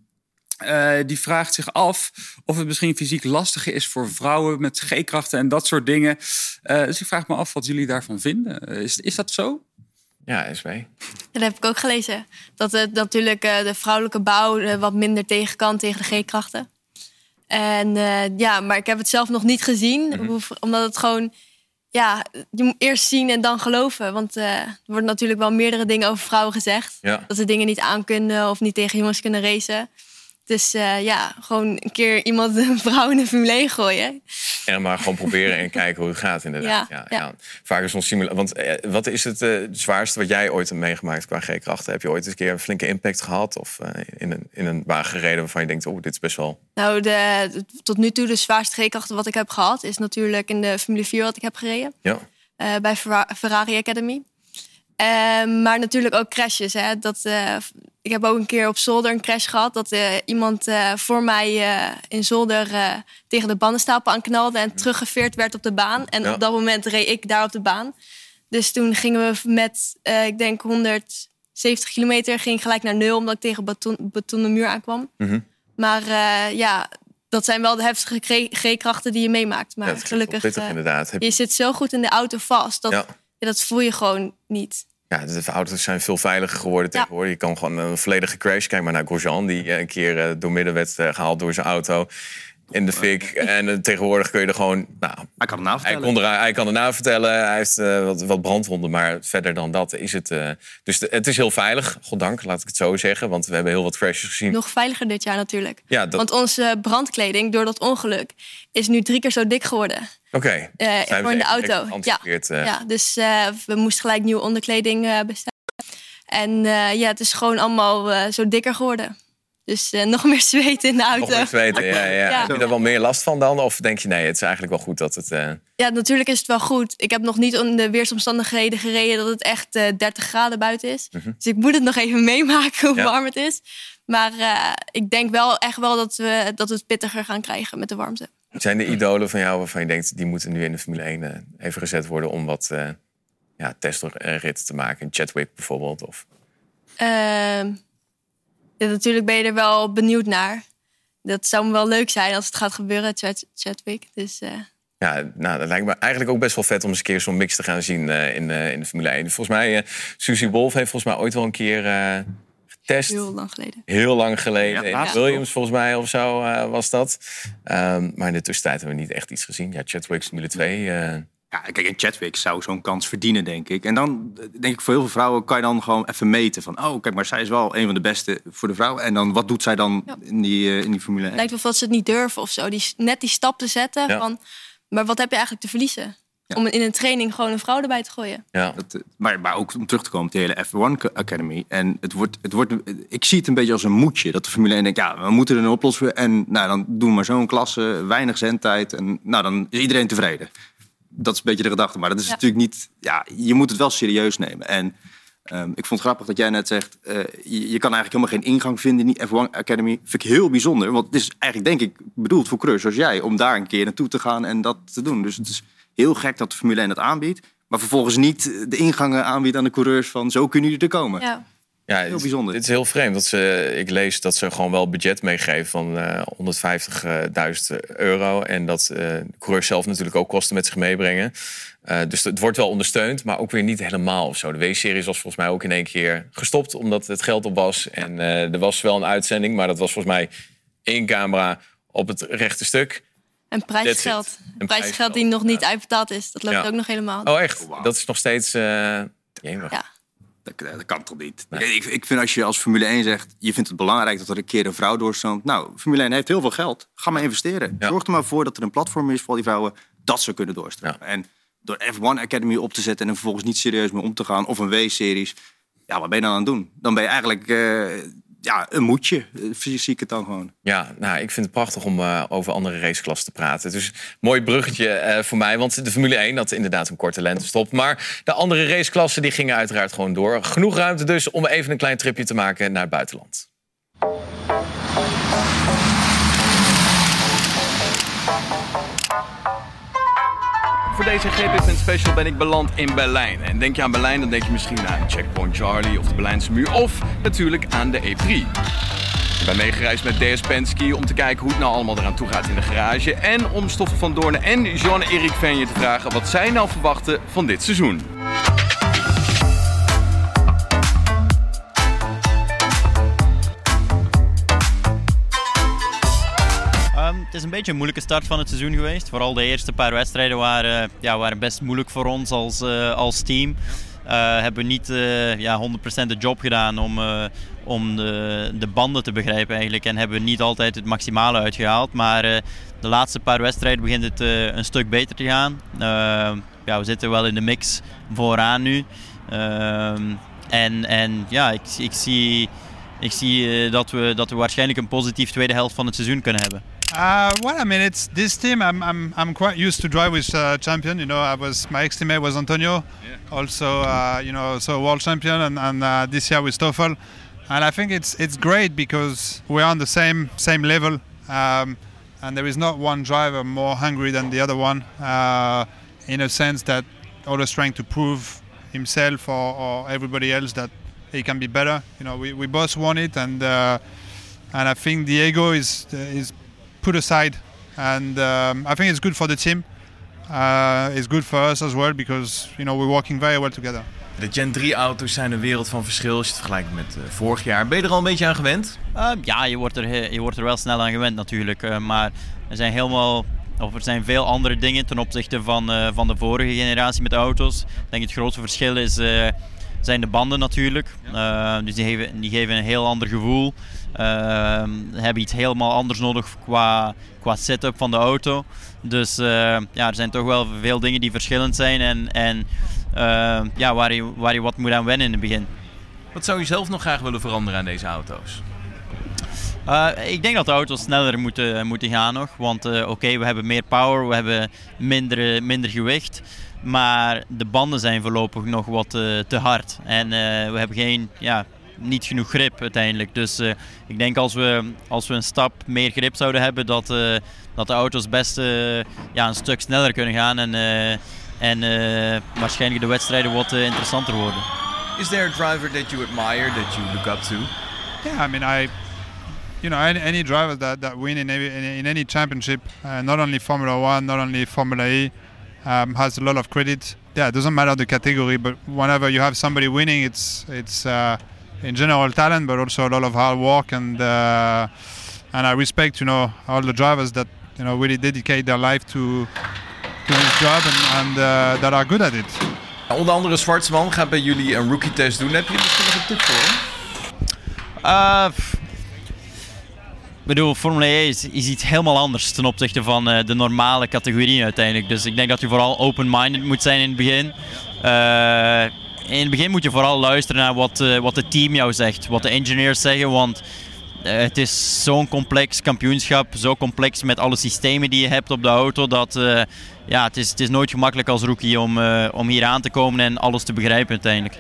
Uh, die vraagt zich af of het misschien fysiek lastiger is voor vrouwen met G-krachten en dat soort dingen. Uh, dus ik vraag me af wat jullie daarvan vinden. Is, is dat zo? Ja, SW. Dat heb ik ook gelezen. Dat het natuurlijk uh, de vrouwelijke bouw wat minder tegen kan tegen de G-krachten. En ja, maar ik heb het zelf nog niet gezien. Mm -hmm. Omdat het gewoon ja, je moet eerst zien en dan geloven. Want uh, er worden natuurlijk wel meerdere dingen over vrouwen gezegd. Ja. Dat ze dingen niet aankunnen of niet tegen jongens kunnen racen. Dus uh, ja, gewoon een keer iemand een vrouw in de Formule 1 gooien. En maar gewoon proberen en kijken hoe het gaat inderdaad. Ja, ja, ja. Vaak is zo'n simulatie. Want eh, wat is het uh, zwaarste wat jij ooit hebt meegemaakt qua G-krachten? Heb je ooit eens een keer een flinke impact gehad? Of in, een, in een baan gereden waarvan je denkt, oh, dit is best wel... Nou, de, de tot nu toe de zwaarste G-krachten wat ik heb gehad... is natuurlijk in de Formule 4 wat ik heb gereden. Ja. bij Ferrari Academy. Ehm, maar natuurlijk ook crashes. Hè. Dat, uh, ik heb ook een keer op zolder een crash gehad. Dat uh, iemand uh, voor mij in zolder tegen de bandenstapel aanknalde en teruggeveerd werd op de baan. En ja. op dat moment reed ik daar op de baan. Dus toen gingen we met, ik denk 170 kilometer, ging gelijk naar nul omdat ik tegen beton, betonnen muur aankwam. Mm -hmm. Maar ja, dat zijn wel de heftige G-krachten die je meemaakt. Maar ja, gelukkig, pittig, inderdaad. je zit zo goed in de auto vast. Dat, ja. Ja, dat voel je gewoon niet. Ja, de auto's zijn veel veiliger geworden ja. tegenwoordig. Je kan gewoon een volledige crash. Kijk maar naar Grosjean, die een keer door midden werd gehaald door zijn auto in de fik. En uh, tegenwoordig kun je er gewoon... Nou, hij kan het navertellen. Hij, kon er, hij kan het navertellen. Hij heeft uh, wat, wat, brandwonden, maar verder dan dat is het... Uh, dus de, het is heel veilig, goddank, laat ik het zo zeggen. Want we hebben heel wat crashes gezien. Nog veiliger dit jaar natuurlijk. Ja, dat... Want onze brandkleding, door dat ongeluk, is nu drie keer zo dik geworden. Oké. Okay. voor in de auto. Ja. ja, dus we moesten gelijk nieuwe onderkleding bestellen. En ja, het is gewoon allemaal zo dikker geworden. Dus uh, nog meer zweten in de auto. Nog meer zweten, ja, ja. ja. Heb je daar wel meer last van dan? Of denk je, nee, het is eigenlijk wel goed dat het... Uh... Ja, natuurlijk is het wel goed. Ik heb nog niet in de weersomstandigheden gereden dat het echt uh, 30 graden buiten is. Mm -hmm. Dus ik moet het nog even meemaken hoe ja. warm het is. Maar ik denk wel echt wel dat we, dat we het pittiger gaan krijgen met de warmte. Zijn er idolen van jou waarvan je denkt... die moeten nu in de Formule 1 even gezet worden... om wat ja, testritten te maken? Chadwick bijvoorbeeld? Of... Ehm, ja, natuurlijk ben je er wel benieuwd naar. Dat zou me wel leuk zijn als het gaat gebeuren, Chad, Chadwick. Dus, uh... Ja, nou, dat lijkt me eigenlijk ook best wel vet om eens een keer zo'n mix te gaan zien uh, in, uh, in de Formule 1. Volgens mij, Susie Wolf heeft volgens mij ooit wel een keer getest. Heel lang geleden. Heel lang geleden. Ja, Williams volgens mij of zo was dat. Um, maar in de tussentijd hebben we niet echt iets gezien. Ja, Chadwick Formule 2... Ja, kijk, en Chadwick zou zo'n kans verdienen, denk ik. En dan denk ik, voor heel veel vrouwen kan je dan gewoon even meten van... oh, kijk, maar zij is wel een van de beste voor de vrouwen. En dan, wat doet zij dan ja. in, die, uh, in die Formule 1? Lijkt wel dat ze het niet durven of zo. Die, net die stap te zetten ja. van... maar wat heb je eigenlijk te verliezen? Ja. Om in een training gewoon een vrouw erbij te gooien. Ja. Dat, maar, maar ook om terug te komen op de hele F1 Academy. En het wordt, het wordt, ik zie het een beetje als een moedje. Dat de Formule 1 denkt, ja, we moeten er een oplossen. En nou, dan doen we maar zo'n klasse, weinig zendtijd. En nou, dan is iedereen tevreden dat is een beetje de gedachte. Maar dat is ja. natuurlijk niet. Ja, je moet het wel serieus nemen. En um, ik vond het grappig dat jij net zegt. Uh, je, je, kan eigenlijk helemaal geen ingang vinden in die F1 Academy. Vind ik heel bijzonder. Want het is eigenlijk, denk ik, bedoeld voor coureurs zoals jij. Om daar een keer naartoe te gaan en dat te doen. Dus het is heel gek dat de Formule 1 dat aanbiedt. Maar vervolgens niet de ingangen aanbiedt aan de coureurs van zo kunnen jullie er komen. Ja. Ja, Heel bijzonder. Dit is heel vreemd. Dat ze, ik lees dat ze gewoon wel budget meegeven van eh 150.000 euro. En dat eh de coureurs zelf natuurlijk ook kosten met zich meebrengen. Eh, dus het wordt wel ondersteund, maar ook weer niet helemaal of zo. De W-series was volgens mij ook in één keer gestopt omdat het geld op was. En eh, er was wel een uitzending, maar dat was volgens mij één camera op het rechte stuk. En prijsgeld. Een En prijsgeld die nog niet uitbetaald is. Dat loopt Ja. ook nog helemaal. Oh, echt? Dat is nog steeds. eh jemig. Ja. Dat, dat kan toch niet? Ik, ik vind als je als Formule 1 zegt, je vindt het belangrijk dat er een keer een vrouw doorstroomt. Nou, Formule 1 heeft heel veel geld. Ga maar investeren. Ja. Zorg er maar voor dat er een platform is voor die vrouwen dat ze kunnen doorstromen. En door F1 Academy op te zetten en er vervolgens niet serieus mee om te gaan, of een W-series. Ja, wat ben je dan aan het doen? Dan ben je eigenlijk eh, ja, een moedje. Eh, ik het dan gewoon. Ja, nou, ik vind het prachtig om eh, over andere raceklassen te praten. Dus mooi bruggetje eh, voor mij. Want de Formule 1 had inderdaad een korte lentestop. Maar de andere raceklassen die gingen uiteraard gewoon door. Genoeg ruimte dus om even een klein tripje te maken naar het buitenland. Voor deze GP Special ben ik beland in Berlijn. En denk je aan Berlijn, dan denk je misschien aan Checkpoint Charlie of de Berlijnse muur. Of natuurlijk aan de E-Prix. Ik ben meegereisd met DS Penske om te kijken hoe het nou allemaal eraan toe gaat in de garage. En om Stoffel van Doornen en Jean-Erik Venje te vragen wat zij nou verwachten van dit seizoen. Is een beetje een moeilijke start van het seizoen geweest. Vooral de eerste paar wedstrijden waren, ja, waren best moeilijk voor ons als, eh, als team. Eh, hebben niet eh, ja, 100% de job gedaan om, eh, om de, de banden te begrijpen eigenlijk. En hebben niet altijd het maximale uitgehaald. Maar eh, de laatste paar wedstrijden begint het eh, een stuk beter te gaan. Eh, ja, we zitten wel in de mix vooraan nu. Ehm, en, en ja, ik, ik zie, ik zie eh, dat, we, dat we waarschijnlijk een positief tweede helft van het seizoen kunnen hebben. Uh, well, I mean, it's this team. I'm, I'm, I'm quite used to drive with uh, champion. You know, I was my ex teammate was Antonio, also uh, you know, so world champion, and, and uh, this year with Stoffel. And I think it's it's great because we're on the same same level, um, and there is not one driver more hungry than the other one. Uh, in a sense that always trying to prove himself or, or everybody else that he can be better. You know, we, we both want it, and uh, and I think the ego is is put aside, and um, I think it's good for the team. Uh, it's good for us as well because you know we're working very well together. De Gen 3 auto's zijn een wereld van verschil als je het vergelijkt met eh, vorig jaar. Ben je er al een beetje aan gewend? Uh, ja, je wordt, er, je wordt er wel snel aan gewend natuurlijk. Uh, maar er zijn helemaal. Of er zijn veel andere dingen ten opzichte van, uh, van de vorige generatie met auto's. Ik denk het grootste verschil is, uh, zijn de banden natuurlijk. Uh, dus die geven, die geven een heel ander gevoel. Hebben iets helemaal anders nodig qua, qua setup van de auto. Dus ja, er zijn toch wel veel dingen die verschillend zijn. En, en ja, waar, je, waar je wat moet aan wennen in het begin. Wat zou je zelf nog graag willen veranderen aan deze auto's? Uh, ik denk dat de auto's sneller moeten, moeten gaan nog. Want uh, oké, okay, we hebben meer power, we hebben minder, minder gewicht. Maar de banden zijn voorlopig nog wat uh, te hard. En we hebben geen, ja, niet genoeg grip uiteindelijk. Dus ik denk als we, als we een stap meer grip zouden hebben, dat, dat de auto's best ja, een stuk sneller kunnen gaan. En, en waarschijnlijk de wedstrijden wat interessanter worden. Is there a driver that you admire, that you look up to? Yeah, I mean, I you know, any, any driver that, that win in, any, in any championship, uh, not only Formula One, not only Formula E, um, has a lot of credit. Yeah, it doesn't matter the category, but whenever you have somebody winning, it's it's uh, in general talent, but also a lot of hard work and uh, and I respect you know all the drivers that you know really dedicate their life to to this job and, and uh, that are good at it. Onder andere Zwartsman gaat bij jullie een rookie test doen. Heb je misschien nog een tip voor hem? Uh, ik bedoel, Formule E is, is, iets helemaal anders ten opzichte van uh, de normale categorieën uiteindelijk. Dus ik denk dat je vooral open-minded moet zijn in het begin. Uh, in het begin moet je vooral luisteren naar wat, uh, wat het team jou zegt, wat de engineers zeggen. Want het is zo'n complex kampioenschap, zo complex met alle systemen die je hebt op de auto. Dat ja, het, is, het is nooit gemakkelijk als rookie om, om hier aan te komen en alles te begrijpen uiteindelijk.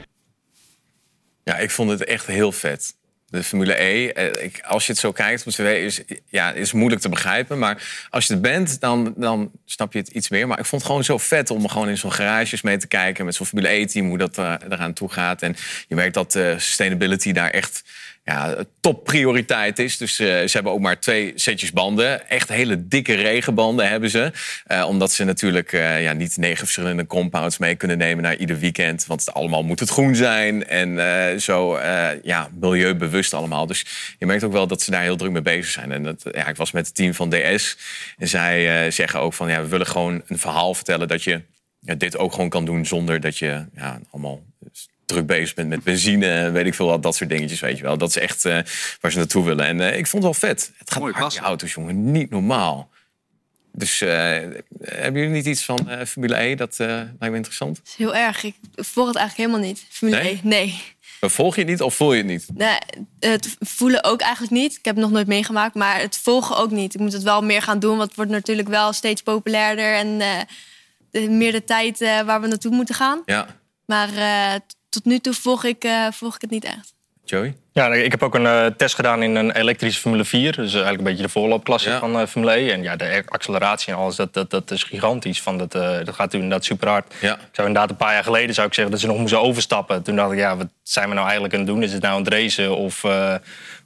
Ja, ik vond het echt heel vet. De Formule E. Eh, ik, als je het zo kijkt op tv, is, ja, is moeilijk te begrijpen. Maar als je het bent, dan, dan snap je het iets meer. Maar ik vond het gewoon zo vet om gewoon in zo'n garages mee te kijken... met zo'n Formule E-team, hoe dat uh, eraan toe gaat. En je merkt dat uh, sustainability daar echt ja, topprioriteit is. Dus uh, ze hebben ook maar twee setjes banden. Echt hele dikke regenbanden hebben ze. Uh, omdat ze natuurlijk uh, ja, niet negen verschillende compounds mee kunnen nemen naar ieder weekend. Want allemaal moet het groen zijn. En zo ja, milieubewust allemaal. Dus je merkt ook wel dat ze daar heel druk mee bezig zijn. En dat, ja, ik was met het team van DS. En zij zeggen ook van ja, we willen gewoon een verhaal vertellen dat je dit ook gewoon kan doen zonder dat je ja, allemaal druk bezig bent met benzine en weet ik veel wat, dat soort dingetjes, weet je wel. Dat is echt uh, waar ze naartoe willen. En uh, ik vond het wel vet. Het gaat hard, die auto's, jongen. Niet normaal. Dus uh, hebben jullie niet iets van Formule E? Dat lijkt me interessant. Dat is heel erg. Ik volg het eigenlijk helemaal niet. Formule nee? E, nee. Maar volg je het niet of voel je het niet? Nee, het voelen ook eigenlijk niet. Ik heb het nog nooit meegemaakt, maar het volgen ook niet. Ik moet het wel meer gaan doen, want het wordt natuurlijk wel steeds populairder. En de, meer de tijd waar we naartoe moeten gaan. Ja. Maar tot nu toe volg ik, uh, volg ik het niet echt. Joey? Ja, ik heb ook een uh, test gedaan in een elektrische Formule 4. Dus eigenlijk een beetje de voorloopklasse ja. van uh, Formule E. En ja, de acceleratie en alles, dat, dat, dat is gigantisch. Van dat, uh, dat gaat inderdaad super hard. Ja. Ik zou inderdaad een paar jaar geleden zou ik zeggen dat ze nog moesten overstappen. Toen dacht ik, ja, wat zijn we nou eigenlijk aan het doen? Is het nou een racen of,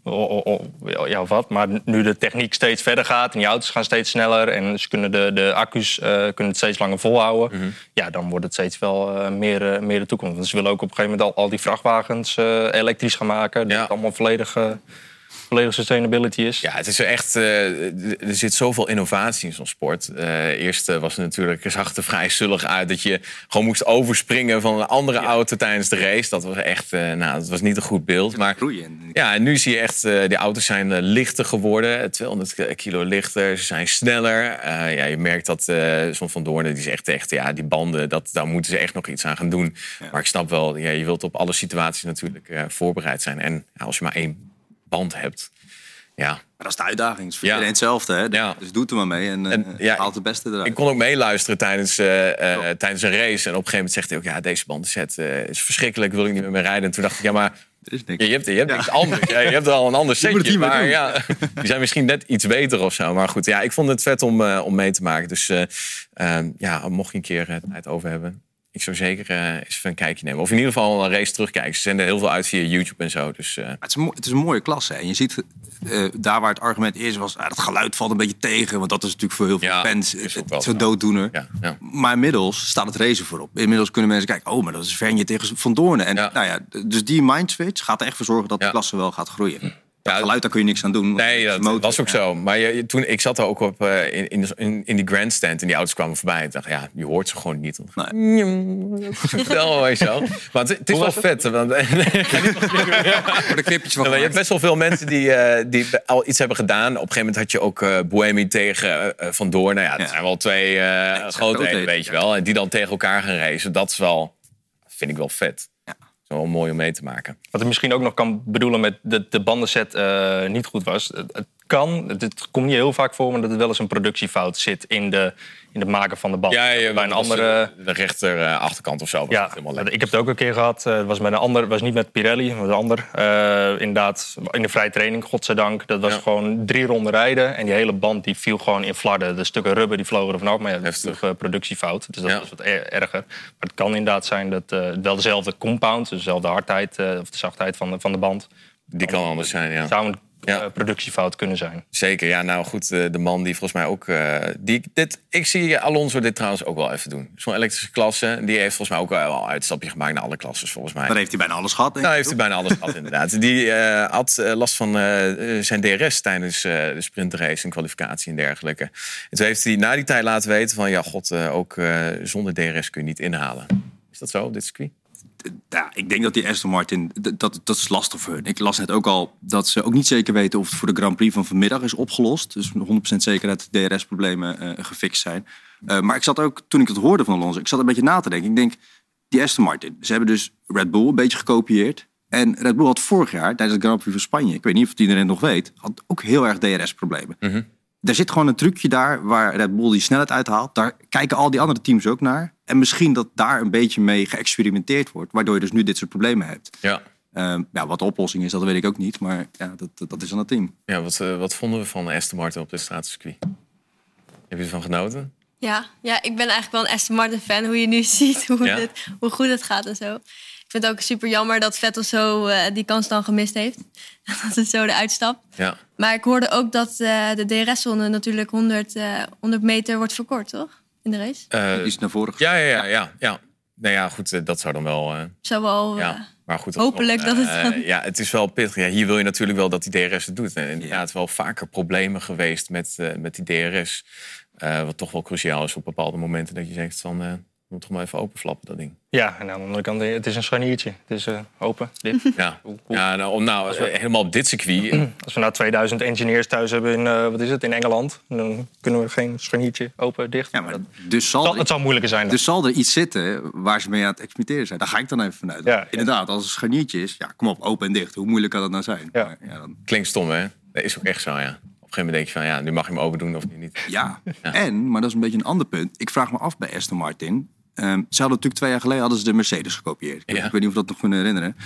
of, of, ja, of wat? Maar nu de techniek steeds verder gaat en die auto's gaan steeds sneller... en ze kunnen de, de accu's kunnen het steeds langer volhouden... Mm -hmm. ja, dan wordt het steeds wel meer, meer de toekomst. Want ze willen ook op een gegeven moment al, al die vrachtwagens elektrisch gaan maken... Ja. Dat het allemaal volledig, volledig sustainability is. Ja, het is echt. Uh, er zit zoveel innovatie in zo'n sport. Uh, eerst was het natuurlijk, zag het er vrij zullig uit dat je gewoon moest overspringen van een andere ja. auto tijdens de race. Dat was echt, nou, dat was niet een goed beeld. Maar ja, en nu zie je echt, die auto's zijn lichter geworden, 200 kilo lichter, ze zijn sneller. ja, je merkt dat zo'n Van Doornen, die zegt echt, ja, die banden, dat, daar moeten ze echt nog iets aan gaan doen. Ja. Maar ik snap wel, ja, je wilt op alle situaties natuurlijk voorbereid zijn. En ja, als je maar één band hebt. Ja. Maar dat is de uitdaging. Het is voor ja. iedereen hetzelfde. Hè? Ja. Dus doe het er maar mee en, en ja, haalt het beste eruit. Ik kon ook meeluisteren tijdens, uh, uh, tijdens een race. En op een gegeven moment zegt hij ook... ja, deze bandenset uh, is verschrikkelijk, wil ik niet meer mee rijden. En toen dacht ik, ja, maar... Er is niks. Je hebt, je hebt niks anders. je hebt al een ander setje. Maar ja, die zijn misschien net iets beter of zo. Maar goed, ja, ik vond het vet om, om mee te maken. Dus ja, mocht je een keer tijd over hebben ik zou zeker uh, eens even een kijkje nemen. Of in ieder geval een race terugkijken. Ze zenden heel veel uit via YouTube en zo. Dus, uh... het, is een, het, is een, mooie klasse. En je ziet uh, daar waar het argument eerst was... Ah, dat geluid valt een beetje tegen. Want dat is natuurlijk voor heel veel ja, fans zo'n dooddoener. Ja, ja. Maar inmiddels staat het racen voorop. Inmiddels kunnen mensen kijken... oh, maar dat is Vernje tegen Van Doornen. En, Nou ja, dus die mindswitch gaat er echt voor zorgen... dat de klasse wel gaat groeien. Ja, geluid, daar kun je niks aan doen. Nee, dat motor, was ook ja. zo. Maar je, toen, ik zat er ook op uh, in, in, in die grandstand en die auto's kwamen voorbij. Ik dacht, ja, je hoort ze gewoon niet. Nee. Wel, zo. Maar het, het is wel vet. Want, Voor de knipjes van Je hebt best wel veel mensen die, uh, die al iets hebben gedaan. Op een gegeven moment had je ook uh, Boemi tegen Van Doorn. Nou ja, dat zijn wel twee grootheden, weet je wel. En die dan tegen elkaar gaan racen. Dat is wel, vind ik wel vet wel mooi om mee te maken. Wat ik misschien ook nog kan bedoelen met de, de bandenset uh, niet goed was. Het kan, het, het, komt niet heel vaak voor, maar dat er wel eens een productiefout zit in, de, in het maken van de band. Ja, ja bij een andere. De, de rechter uh, achterkant of zo. Was ja, helemaal ik heb het ook een keer gehad. Het uh, was met een ander, was niet met Pirelli, maar een ander. Uh, inderdaad, in de vrije training, godzijdank. Dat was ja. gewoon drie ronden rijden en die hele band die viel gewoon in flarden. De stukken rubber die vlogen er vanaf, maar ja, dat is toch productiefout. Dus dat ja. was wat er, erger. Maar het kan inderdaad zijn dat wel dezelfde compound, dus dezelfde hardheid of de zachtheid van de, van de band. Die kan anders zijn, ja. Zou een ja. productiefout kunnen zijn. Zeker, ja. Nou goed, de man die volgens mij ook... Uh, die, dit, ik zie Alonso dit trouwens ook wel even doen. Zo'n elektrische klasse, die heeft volgens mij ook wel een uitstapje gemaakt naar alle klasses, volgens mij. Dan heeft hij bijna alles gehad, denk Nou, heeft hij bijna alles gehad, inderdaad. Die uh, had uh, last van zijn DRS tijdens de sprintrace en kwalificatie en dergelijke. En toen heeft hij na die tijd laten weten van... ja, god, ook zonder DRS kun je niet inhalen. Is dat zo, dit circuit? Ja, ik denk dat die Aston Martin, dat, dat is lastig voor hun. Ik las net ook al dat ze ook niet zeker weten of het voor de Grand Prix van vanmiddag is opgelost. Dus 100% zeker dat de DRS-problemen uh, gefixt zijn. Uh, maar ik zat ook, toen ik het hoorde van Alonso, ik zat een beetje na te denken. Ik denk, die Aston Martin, ze hebben dus Red Bull een beetje gekopieerd. En Red Bull had vorig jaar, tijdens het Grand Prix van Spanje, ik weet niet of het iedereen nog weet, had ook heel erg DRS-problemen. Mm -hmm. Er zit gewoon een trucje daar waar Red Bull die snelheid uithaalt. Daar kijken al die andere teams ook naar. En misschien dat daar een beetje mee geëxperimenteerd wordt. Waardoor je dus nu dit soort problemen hebt. Ja. Ehm, ja, wat de oplossing is, dat weet ik ook niet. Maar ja, dat, dat, is aan het team. Ja, wat, eh, wat vonden we van Aston Martin op de straatcircuit? Heb je ervan genoten? Ja, ja, ik ben eigenlijk wel een Aston Martin fan. Hoe je nu ziet hoe, Ja? het, hoe goed het gaat en zo. Ik vind het ook super jammer dat Vettel zo eh, die kans dan gemist heeft. dat het zo eruit stapt. Ja. Maar ik hoorde ook dat eh, de DRS-zone natuurlijk 100, eh, 100 meter wordt verkort, toch? In de race. Eh, Die is naar voren ja, ja, ja, ja, ja. Nou ja, goed, eh, dat zou dan wel... eh, Zou wel... ja, maar goed. hopelijk dat het dan- ja, het is wel pittig. Ja, hier wil je natuurlijk wel dat die DRS het doet. En inderdaad wel vaker problemen geweest met, eh, met die DRS. Eh, wat toch wel cruciaal is op bepaalde momenten dat je zegt van... eh moet toch maar even openflappen, dat ding. Ja, en aan de andere kant, het is een scharniertje. Het is eh, open, dit. Ja, ja nou, om nou eh, helemaal op dit circuit... Als we nou 2000 engineers thuis hebben in, eh, wat is het, in Engeland... dan kunnen we geen scharniertje open, dicht. Ja, maar dus zal, Dat- het zal moeilijker zijn dan. Dus zal er iets zitten waar ze mee aan het experimenteren zijn. Daar ga ik dan even vanuit. Ja, ja. Inderdaad, als het een scharniertje is, ja, kom op, open en dicht. Hoe moeilijk kan dat nou zijn? Ja. Maar ja, dan, Klinkt stom, hè? Dat is ook echt zo, ja. Op een gegeven moment denk je van... ja, nu mag je hem open doen of nu niet. ja. en, maar dat is een beetje een ander punt. Ik vraag me af bij Aston Martin. Ehm, ze hadden natuurlijk twee jaar geleden hadden ze de Mercedes gekopieerd. Ik, Ja. ik weet niet of dat nog kunnen herinneren.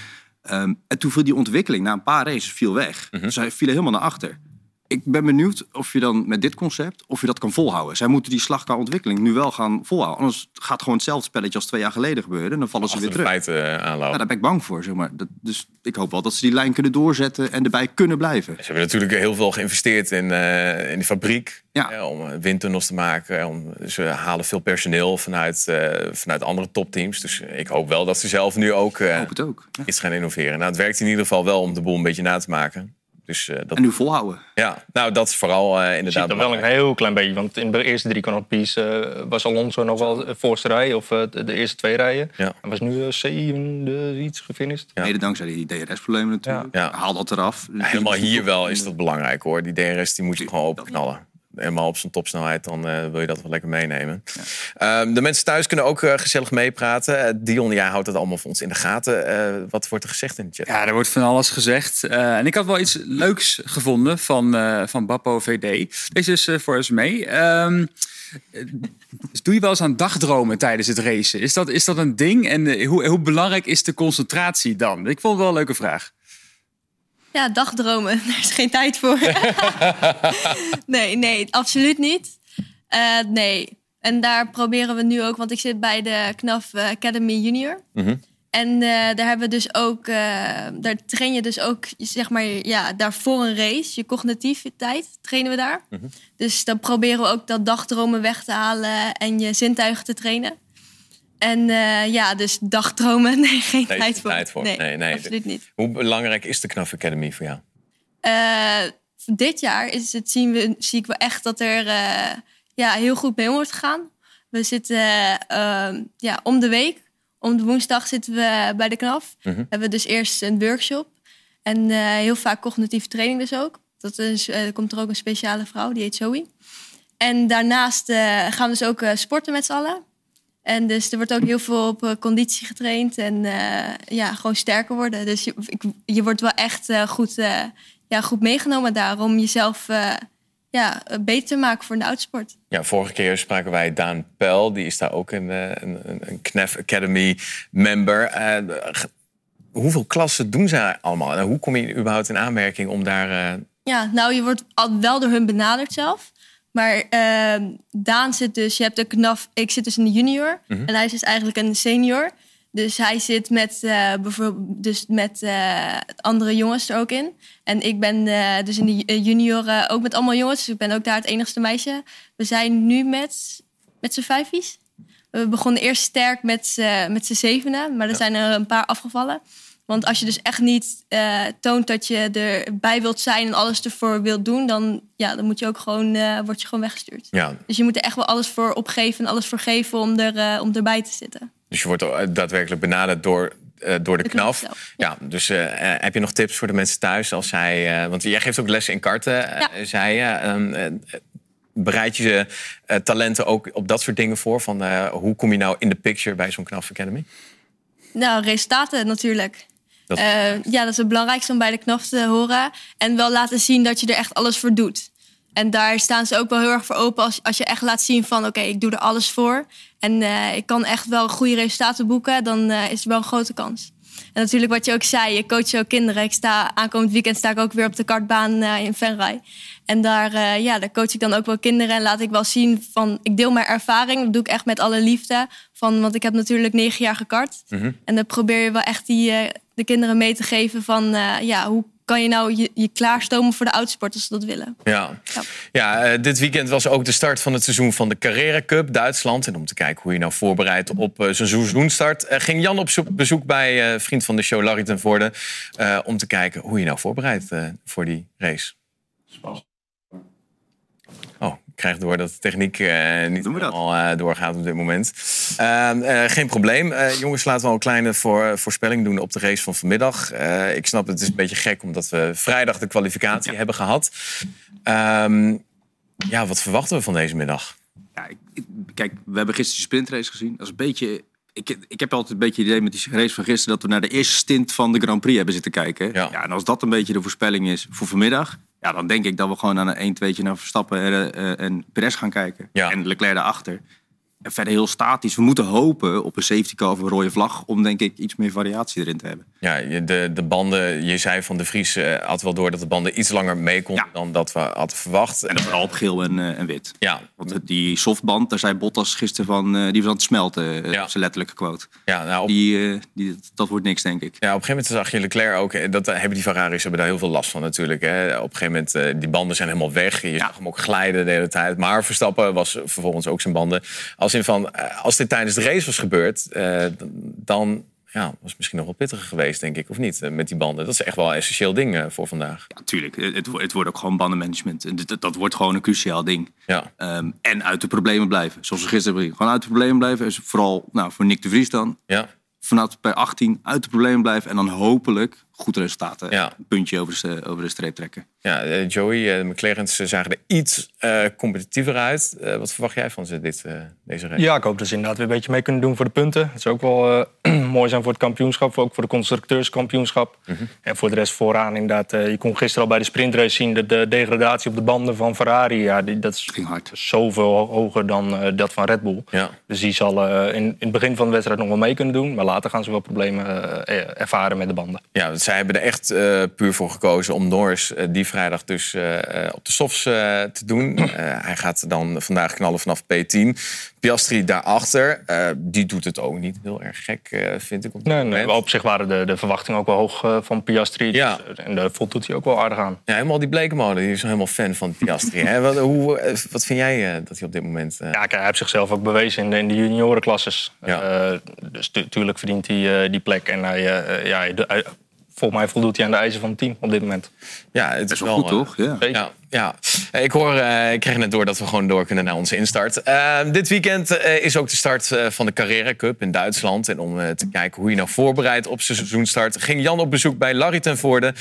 Ehm, en toen viel die ontwikkeling na een paar races viel weg. Mhm. Zij vielen helemaal naar achter. Ik ben benieuwd of je dan met dit concept, of je dat kan volhouden. Zij moeten die slag qua ontwikkeling nu wel gaan volhouden. Anders gaat gewoon hetzelfde spelletje als twee jaar geleden gebeuren. En dan vallen ze weer de terug. feiten eh, aanlopen. Ja, daar ben ik bang voor, zeg maar. Dat, dus ik hoop wel dat ze die lijn kunnen doorzetten en erbij kunnen blijven. Ze hebben natuurlijk heel veel geïnvesteerd in, eh, in de fabriek. Ja. eh, om eh, windtunnels te maken. Om, ze halen veel personeel vanuit, vanuit andere topteams. Dus ik hoop wel dat ze zelf nu ook, hoop het ook. Ja. iets gaan innoveren. Nou, het werkt in ieder geval wel om de boel een beetje na te maken. Dus eh, dat, En nu volhouden. ja, nou, dat is vooral eh, ziet inderdaad... er wel een heel klein beetje. Want in de eerste drie Grand Prix eh, was Alonso nog wel de voorste rij. Of de, eerste twee rijen. Ja. Hij was nu zevende iets gefinished. Ja. Mede dankzij die DRS-problemen natuurlijk. Ja. Haal dat eraf. Ja, helemaal hier wel is dat belangrijk hoor. Die DRS die moet je gewoon openknallen. Helemaal op zijn topsnelheid, dan eh, wil je dat wel lekker meenemen. Ehm, de mensen thuis kunnen ook eh, gezellig meepraten. Eh, Dion, jij houdt het allemaal voor ons in de gaten. Eh, wat wordt er gezegd in de chat? Ja, er wordt van alles gezegd. Eh, en ik had wel iets leuks gevonden van, eh van Bappo VD. Deze is voor ons mee. Dus doe je wel eens aan dagdromen tijdens het racen? Is dat, is dat een ding? En hoe, hoe belangrijk is de concentratie dan? Ik vond het wel een leuke vraag. Ja, dagdromen. Daar is geen tijd voor. nee, nee, absoluut niet. Eh, nee. En daar proberen we nu ook, want ik zit bij de KNAF eh, Academy Junior. Mhm. En eh, daar hebben we dus ook, daar train je dus ook, zeg maar, ja, daarvoor een race. Je cognitieve tijd trainen we daar. Mhm. Dus dan proberen we ook dat dagdromen weg te halen en je zintuigen te trainen. En eh, ja, dus dagdromen, nee, geen Nee, tijd voor. tijd voor. Nee, Nee, nee. absoluut niet. Hoe belangrijk is de KNAF Academy voor jou? Eh, dit jaar is het, zien we, zie ik wel echt dat er eh, ja, heel goed mee om wordt gegaan. We zitten eh, ja, om de week, om de woensdag zitten we bij de KNAF. Mhm. Hebben we dus eerst een workshop. En heel vaak cognitieve training dus ook. Dat is, komt er ook een speciale vrouw, die heet Zoe. En daarnaast gaan we dus ook sporten met z'n allen. En dus er wordt ook heel veel op eh, conditie getraind. En eh, ja, gewoon sterker worden. Dus je, ik, je wordt wel echt eh, goed, ja, goed meegenomen daar. Om jezelf ja, beter te maken voor de oudsport. Ja, vorige keer spraken wij Daan Pel. Die is daar ook een, een, een, KNAF Academy member. Hoeveel klassen doen zij allemaal? En hoe kom je überhaupt in aanmerking om daar... Ja, nou, je wordt al wel door hun benaderd zelf. Maar ehm, Daan zit dus, je hebt de knaf, ik zit dus in de junior. Mhm. En hij is dus eigenlijk een senior. Dus hij zit met, eh, bijvoorbeeld, dus met eh, andere jongens er ook in. En ik ben eh, dus in de ju- junior ook met allemaal jongens. Dus ik ben ook daar het enigste meisje. We zijn nu met, met z'n vijfies. We begonnen eerst sterk met, z'n- met z'n zevenen. Maar er zijn er een paar afgevallen. Want als je dus echt niet eh, toont dat je erbij wilt zijn en alles ervoor wilt doen, dan, ja, dan moet je ook gewoon, eh, word je gewoon weggestuurd. ja, Dus je moet er echt wel alles voor opgeven en alles voor geven om, er, eh, om erbij te zitten. dus je wordt daadwerkelijk benaderd door, door de, De knaf Ja, dus heb je nog tips voor de mensen thuis? Als zij, want jij geeft ook lessen in karten, Ja. zei je. Ehm, eh, bereid je talenten ook op dat soort dingen voor? Van, hoe kom je nou in de picture bij zo'n KNAF Academy? Nou, resultaten natuurlijk. Dat- Eh, ja, dat is het belangrijkste om bij de knaf te horen. En wel laten zien dat je er echt alles voor doet. En daar staan ze ook wel heel erg voor open als, als je echt laat zien van... oké, ik doe er alles voor. En eh, ik kan echt wel goede resultaten boeken. Dan eh, is er wel een grote kans. En natuurlijk wat je ook zei, je coach ook kinderen. Ik sta aankomend weekend sta ik ook weer op de kartbaan in Venray. En daar, ja, daar coach ik dan ook wel kinderen en laat ik wel zien van ik deel mijn ervaring. Dat doe ik echt met alle liefde. Van, want ik heb natuurlijk negen jaar gekart. Mhm. En dan probeer je wel echt die, de kinderen mee te geven van ja, hoe kan je nou je, je klaarstomen voor de oudsporters als ze dat willen. Ja, ja. ja uh, dit weekend was ook de start van het seizoen van de Carrera Cup Duitsland. En om te kijken hoe je nou voorbereidt op uh, zijn seizoenstart... Uh, ging Jan op bezoek bij vriend van de show Larry ten Voorde... om te kijken hoe je nou voorbereidt voor die race. Ik krijg door dat de techniek uh, niet al uh, doorgaat op dit moment. Uh, geen probleem. jongens, laten we al een kleine voor, voorspelling doen op de race van vanmiddag. ik snap het is een beetje gek omdat we vrijdag de kwalificatie ja. hebben gehad. Um, ja, wat verwachten we van deze middag? Ja, ik, kijk, we hebben gisteren de sprintrace gezien. Dat is een beetje ik, ik heb altijd een beetje het idee met die race van gisteren... dat we naar de eerste stint van de Grand Prix hebben zitten kijken. Ja. ja en als dat een beetje de voorspelling is voor vanmiddag... Ja, dan denk ik dat we gewoon aan een 1-2'tje naar Verstappen en, uh, en Perez gaan kijken. Ja. En Leclerc daarachter. En verder heel statisch. We moeten hopen op een safety car of een rode vlag... om denk ik iets meer variatie erin te hebben. Ja, de, de banden, je zei van de Vries uh, had wel door dat de banden iets langer mee konden... Ja. dan dat we hadden verwacht. En vooral op geel en, uh, en wit. Ja. Want die softband, daar zei Bottas gisteren van... Uh, die was aan het smelten, ja. zijn letterlijke quote. Ja, nou, op... die, die, dat wordt niks, denk ik. Ja, op een gegeven moment zag je Leclerc ook... Dat hebben die Ferraris hebben daar heel veel last van natuurlijk. Hè. Op een gegeven moment, die banden zijn helemaal weg. Je ja. zag hem ook glijden de hele tijd. Maar Verstappen was vervolgens ook zijn banden. Als van... Als als dit tijdens de race was gebeurd, uh, dan ja, was het misschien nog wel pittiger geweest, denk ik, of niet? Uh, met die banden. Dat is echt wel een essentieel ding voor vandaag. Ja, tuurlijk. Het, het, wordt ook gewoon bandenmanagement. Dat, dat wordt gewoon een cruciaal ding. Ja. Um, en uit de problemen blijven. Zoals we gisteren hebben gewoon uit de problemen blijven. Is vooral nou, voor Nick de Vries dan. Ja. Vanaf bij 18 uit de problemen blijven. En dan hopelijk goed resultaten. Ja. Een puntje over de, over de streep trekken. Ja, uh, Joey, de McLaren's zagen er iets competitiever uit. wat verwacht jij van ze dit, deze race? Ja, ik hoop dat ze inderdaad weer een beetje mee kunnen doen voor de punten. Het is ook wel mooi zijn voor het kampioenschap. Ook voor de constructeurskampioenschap. Mm -hmm. En voor de rest vooraan inderdaad. je kon gisteren al bij de sprintrace zien... de, de degradatie op de banden van Ferrari. Ja, die, dat is Ging hard. zoveel hoger dan dat van Red Bull. Ja. Dus die zal in, in het begin van de wedstrijd nog wel mee kunnen doen. Maar later gaan ze wel problemen ervaren met de banden. Ja, zij hebben er echt uh, puur voor gekozen om Norris uh, die vrijdag dus uh, op de softs te doen. hij gaat dan vandaag knallen vanaf P10. Piastri daarachter, die doet het ook niet heel erg gek, vind ik. Op, nee, nee, op zich waren de, de verwachtingen ook wel hoog van Piastri. Ja. Dus, en daar voldoet hij ook wel aardig aan. Ja, helemaal die bleekmode. Die is helemaal fan van Piastri. hè? Wat, hoe, wat vind jij dat hij op dit moment... Ja, kijk, hij heeft zichzelf ook bewezen in de, in de juniorenklasses. Ja. dus natuurlijk verdient hij die plek. En hij, ja, hij, volgens mij voldoet hij aan de eisen van het team op dit moment. Ja, het is, is wel goed, toch? Ja. ja. ja. Ik hoor, uh, ik kreeg net door dat we gewoon door kunnen naar onze instart. Uh, dit weekend uh, is ook de start van de Carrera Cup in Duitsland. En om te kijken hoe je nou voorbereidt op zijn seizoenstart... ging Jan op bezoek bij Larry ten Voorde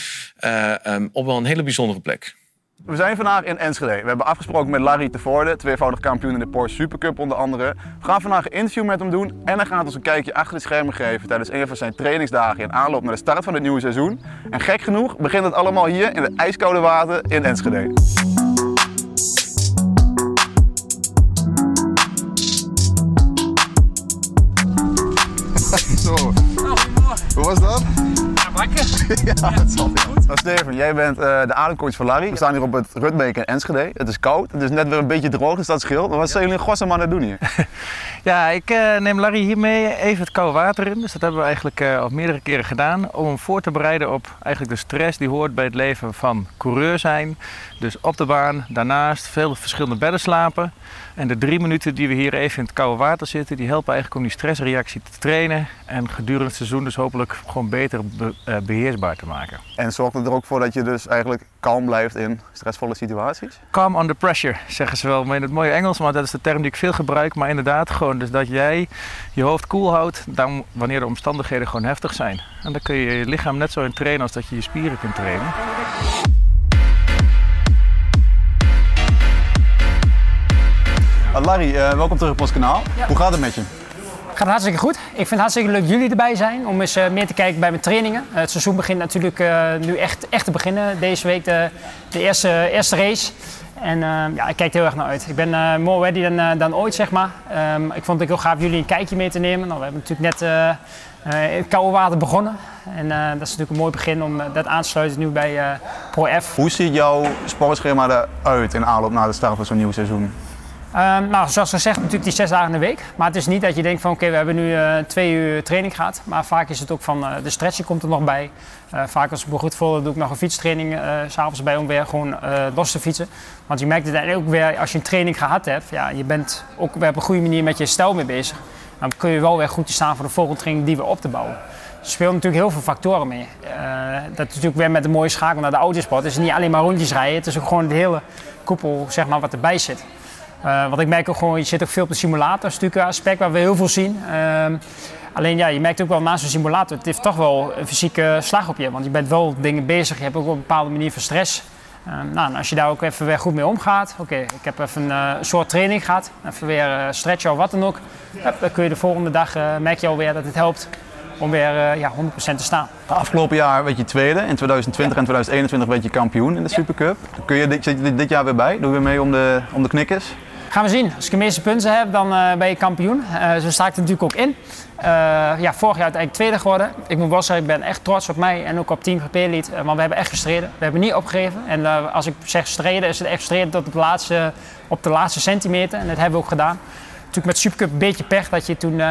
um, op wel een hele bijzondere plek. We zijn vandaag in Enschede. We hebben afgesproken met Larry Tevoorde, tweevoudig kampioen in de Porsche Supercup onder andere. We gaan vandaag een interview met hem doen en hij gaat ons een kijkje achter de schermen geven tijdens een van zijn trainingsdagen in aanloop naar de start van het nieuwe seizoen. En gek genoeg begint het allemaal hier in het ijskoude water in Enschede. Zo. Hoe was dat? Wakker. ja, dat zal goed. Nou, Steven, jij bent uh, de ademcoach van Larry. We staan hier op het Rutbeek in Enschede. Het is koud, het is net weer een beetje droog, dus dat scheelt. Maar wat zijn jullie in godsnaam aan het doen hier? ja, ik uh, neem Larry hiermee even het koude water in. Dus dat hebben we eigenlijk uh, al meerdere keren gedaan. Om hem voor te bereiden op eigenlijk de stress die hoort bij het leven van coureur zijn. Dus op de baan, daarnaast veel verschillende bedden slapen. En de drie minuten die we hier even in het koude water zitten, die helpen eigenlijk om die stressreactie te trainen. En gedurende het seizoen dus hopelijk gewoon beter be uh, beheersbaar te maken. En zorgt het er ook voor dat je dus eigenlijk kalm blijft in stressvolle situaties? Calm under pressure, zeggen ze wel in het mooie Engels, maar dat is de term die ik veel gebruik. Maar inderdaad, gewoon dus dat jij je hoofd koel cool houdt dan wanneer de omstandigheden gewoon heftig zijn. En dan kun je je lichaam net zo in trainen als dat je je spieren kunt trainen. Larry, uh, welkom terug op ons kanaal. Ja. Hoe gaat het met je? Het gaat hartstikke goed. Ik vind het hartstikke leuk jullie erbij zijn om eens uh, meer te kijken bij mijn trainingen. Uh, het seizoen begint natuurlijk uh, nu echt, echt te beginnen. Deze week de, de eerste, eerste race. En ja, ik kijk er heel erg naar uit. Ik ben more ready dan, dan ooit, zeg maar. Um, ik vond het heel gaaf jullie een kijkje mee te nemen. Nou, we hebben natuurlijk net in koude water begonnen. En dat is natuurlijk een mooi begin om dat aan te sluiten nu bij Pro F. Hoe ziet jouw sportschema eruit in aanloop naar de start van zo'n nieuw seizoen? Um, nou, zoals gezegd, natuurlijk die zes dagen in de week. Maar het is niet dat je denkt van oké, we hebben nu uh, twee uur training gehad. Maar vaak is het ook van uh, de stretching komt er nog bij. Uh, vaak als ik me goed voel, doe ik nog een fietstraining s'avonds bij om weer gewoon los te fietsen. Want je merkt het ook weer als je een training gehad hebt. Ja, je bent ook weer op een goede manier met je stijl mee bezig. Dan kun je wel weer goed staan voor de volgende training die we op te bouwen. Er spelen natuurlijk heel veel factoren mee. dat is natuurlijk weer met een mooie schakel naar de autosport. Het is niet alleen maar rondjes rijden. Het is ook gewoon de hele koepel zeg maar, wat erbij zit. Uh, want ik merk ook gewoon, je zit ook veel op de simulator, dat is natuurlijk een aspect waar we heel veel zien. Uh, alleen ja, je merkt ook wel naast een simulator, het heeft toch wel een fysieke slag op je. Want je bent wel dingen bezig, je hebt ook een bepaalde manier van stress. Uh, nou, als je daar ook even weer goed mee omgaat, oké, ik heb even een soort training gehad, even weer stretchen of wat dan ook. dan kun je de volgende dag, merk je alweer dat het helpt om weer ja, 100% te staan. Afgelopen jaar werd je tweede, in 2020 en 2021 werd je kampioen in de Supercup. Kun je dit, je dit jaar weer bij? Doe je weer mee om de, om de knikkers? Gaan we zien. Als ik de meeste punten heb, dan uh, ben je kampioen. Uh, zo sta ik er natuurlijk ook in. Uh, ja, vorig jaar uiteindelijk tweede geworden. Ik moet wel zeggen, ik ben echt trots op mij en ook op Team Gepeerlied. want we hebben echt gestreden. We hebben niet opgegeven. En als ik zeg streden, is het echt streden tot op de laatste, op de laatste centimeter. En dat hebben we ook gedaan. Natuurlijk met Supercup een beetje pech dat je toen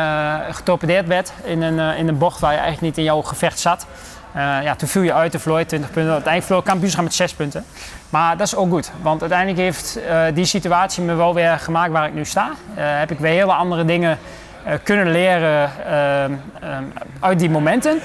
getorpedeerd werd in een, in een bocht waar je eigenlijk niet in jouw gevecht zat. Uh, ja, toen viel je uit, de verloor 20 punten. Uiteindelijk verloor kampioenschap met 6 punten. Maar dat is ook goed, want uiteindelijk heeft uh, die situatie me wel weer gemaakt waar ik nu sta. Uh, heb ik weer hele andere dingen kunnen leren uit die momenten.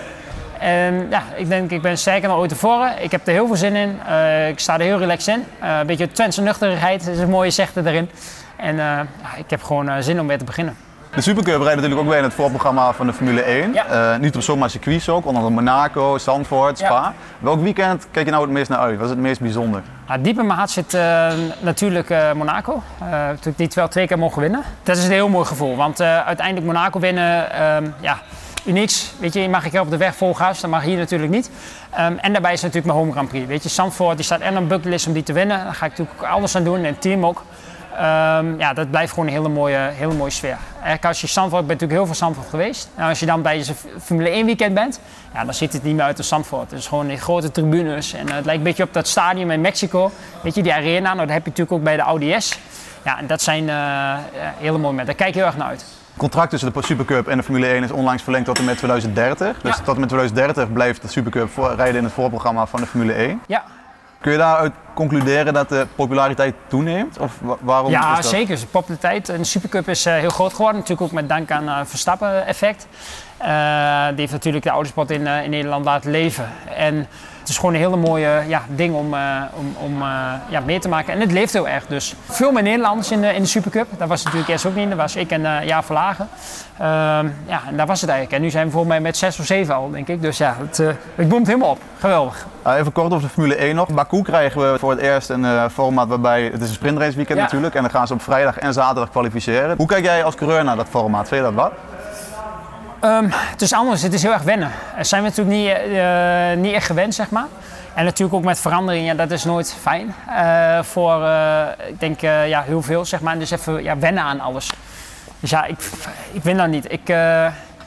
En ja, ik denk, ik ben sterker dan ooit tevoren. Ik heb er heel veel zin in. ik sta er heel relaxed in. een beetje Twentse nuchterigheid is een mooie zegte erin. En ik heb gewoon zin om weer te beginnen. De Supercup rijdt natuurlijk ook weer in het voorprogramma van de Formule 1. Ja. Uh, niet op zomaar circuits ook, onder andere Monaco, Zandvoort, Spa. Ja. Welk weekend kijk je nou het meest naar uit? Wat is het meest bijzonder? Ja, diep in mijn hart zit uh, natuurlijk uh, Monaco. natuurlijk die wel twee keer mogen winnen. Dat is een heel mooi gevoel, want uiteindelijk Monaco winnen, ehm, ja, unieks. Weet je, je mag ik op de weg vol gas, dat mag hier natuurlijk niet. Um, en daarbij is natuurlijk mijn home Grand Prix. Weet je, Zandvoort die staat en een bucketlist om die te winnen. Daar ga ik natuurlijk alles aan doen en het team ook. Um, ja, dat blijft gewoon een hele mooie, hele mooie sfeer. Eigenlijk als je Zandvoort bent natuurlijk heel veel Zandvoort geweest. En als je dan bij je Formule 1 weekend bent, ja, dan ziet het niet meer uit als Zandvoort. Het is gewoon die grote tribunes. En het lijkt een beetje op dat stadion in Mexico. Weet je, die arena. Nou, dat heb je natuurlijk ook bij de Audi S. Ja, en dat zijn uh, hele mooie momenten. Daar kijk je heel erg naar uit. Het contract tussen de Supercup en de Formule 1 is onlangs verlengd tot en met 2030. Dus ja. tot en met 2030 blijft de Supercup rijden in het voorprogramma van de Formule 1. Ja. Kun je daaruit concluderen dat de populariteit toeneemt? Of waarom ja, is dat? zeker. De populariteit in de Supercup is uh, heel groot geworden. Natuurlijk ook met dank aan uh, Verstappen-effect. Uh, die heeft natuurlijk de autosport in, in Nederland laten leven. En het is gewoon een hele mooie ja, ding om, uh, om, om uh, ja, mee te maken. En het leeft heel erg. Dus veel meer Nederlanders in de, in de Supercup. Dat was natuurlijk eerst ook niet. Dat was ik en uh, Ja Verlagen. ja, en daar was het eigenlijk. En nu zijn we volgens mij met zes of zeven al, denk ik. Dus ja, het, het boomt helemaal op. Geweldig. even kort over de Formule 1 nog. Baku krijgen we voor het eerst een format waarbij... Het is een sprintrace weekend ja. natuurlijk. En dan gaan ze op vrijdag en zaterdag kwalificeren. Hoe kijk jij als coureur naar dat format? Vind je dat wat? Um, het is anders, het is heel erg wennen. Dat zijn we natuurlijk niet, uh, niet echt gewend, zeg maar. En natuurlijk ook met veranderingen, ja, dat is nooit fijn. Uh, voor, uh, ik denk, ja, heel veel, zeg maar. Dus even ja, wennen aan alles. Dus ja, ik, ik win dat niet. Ik,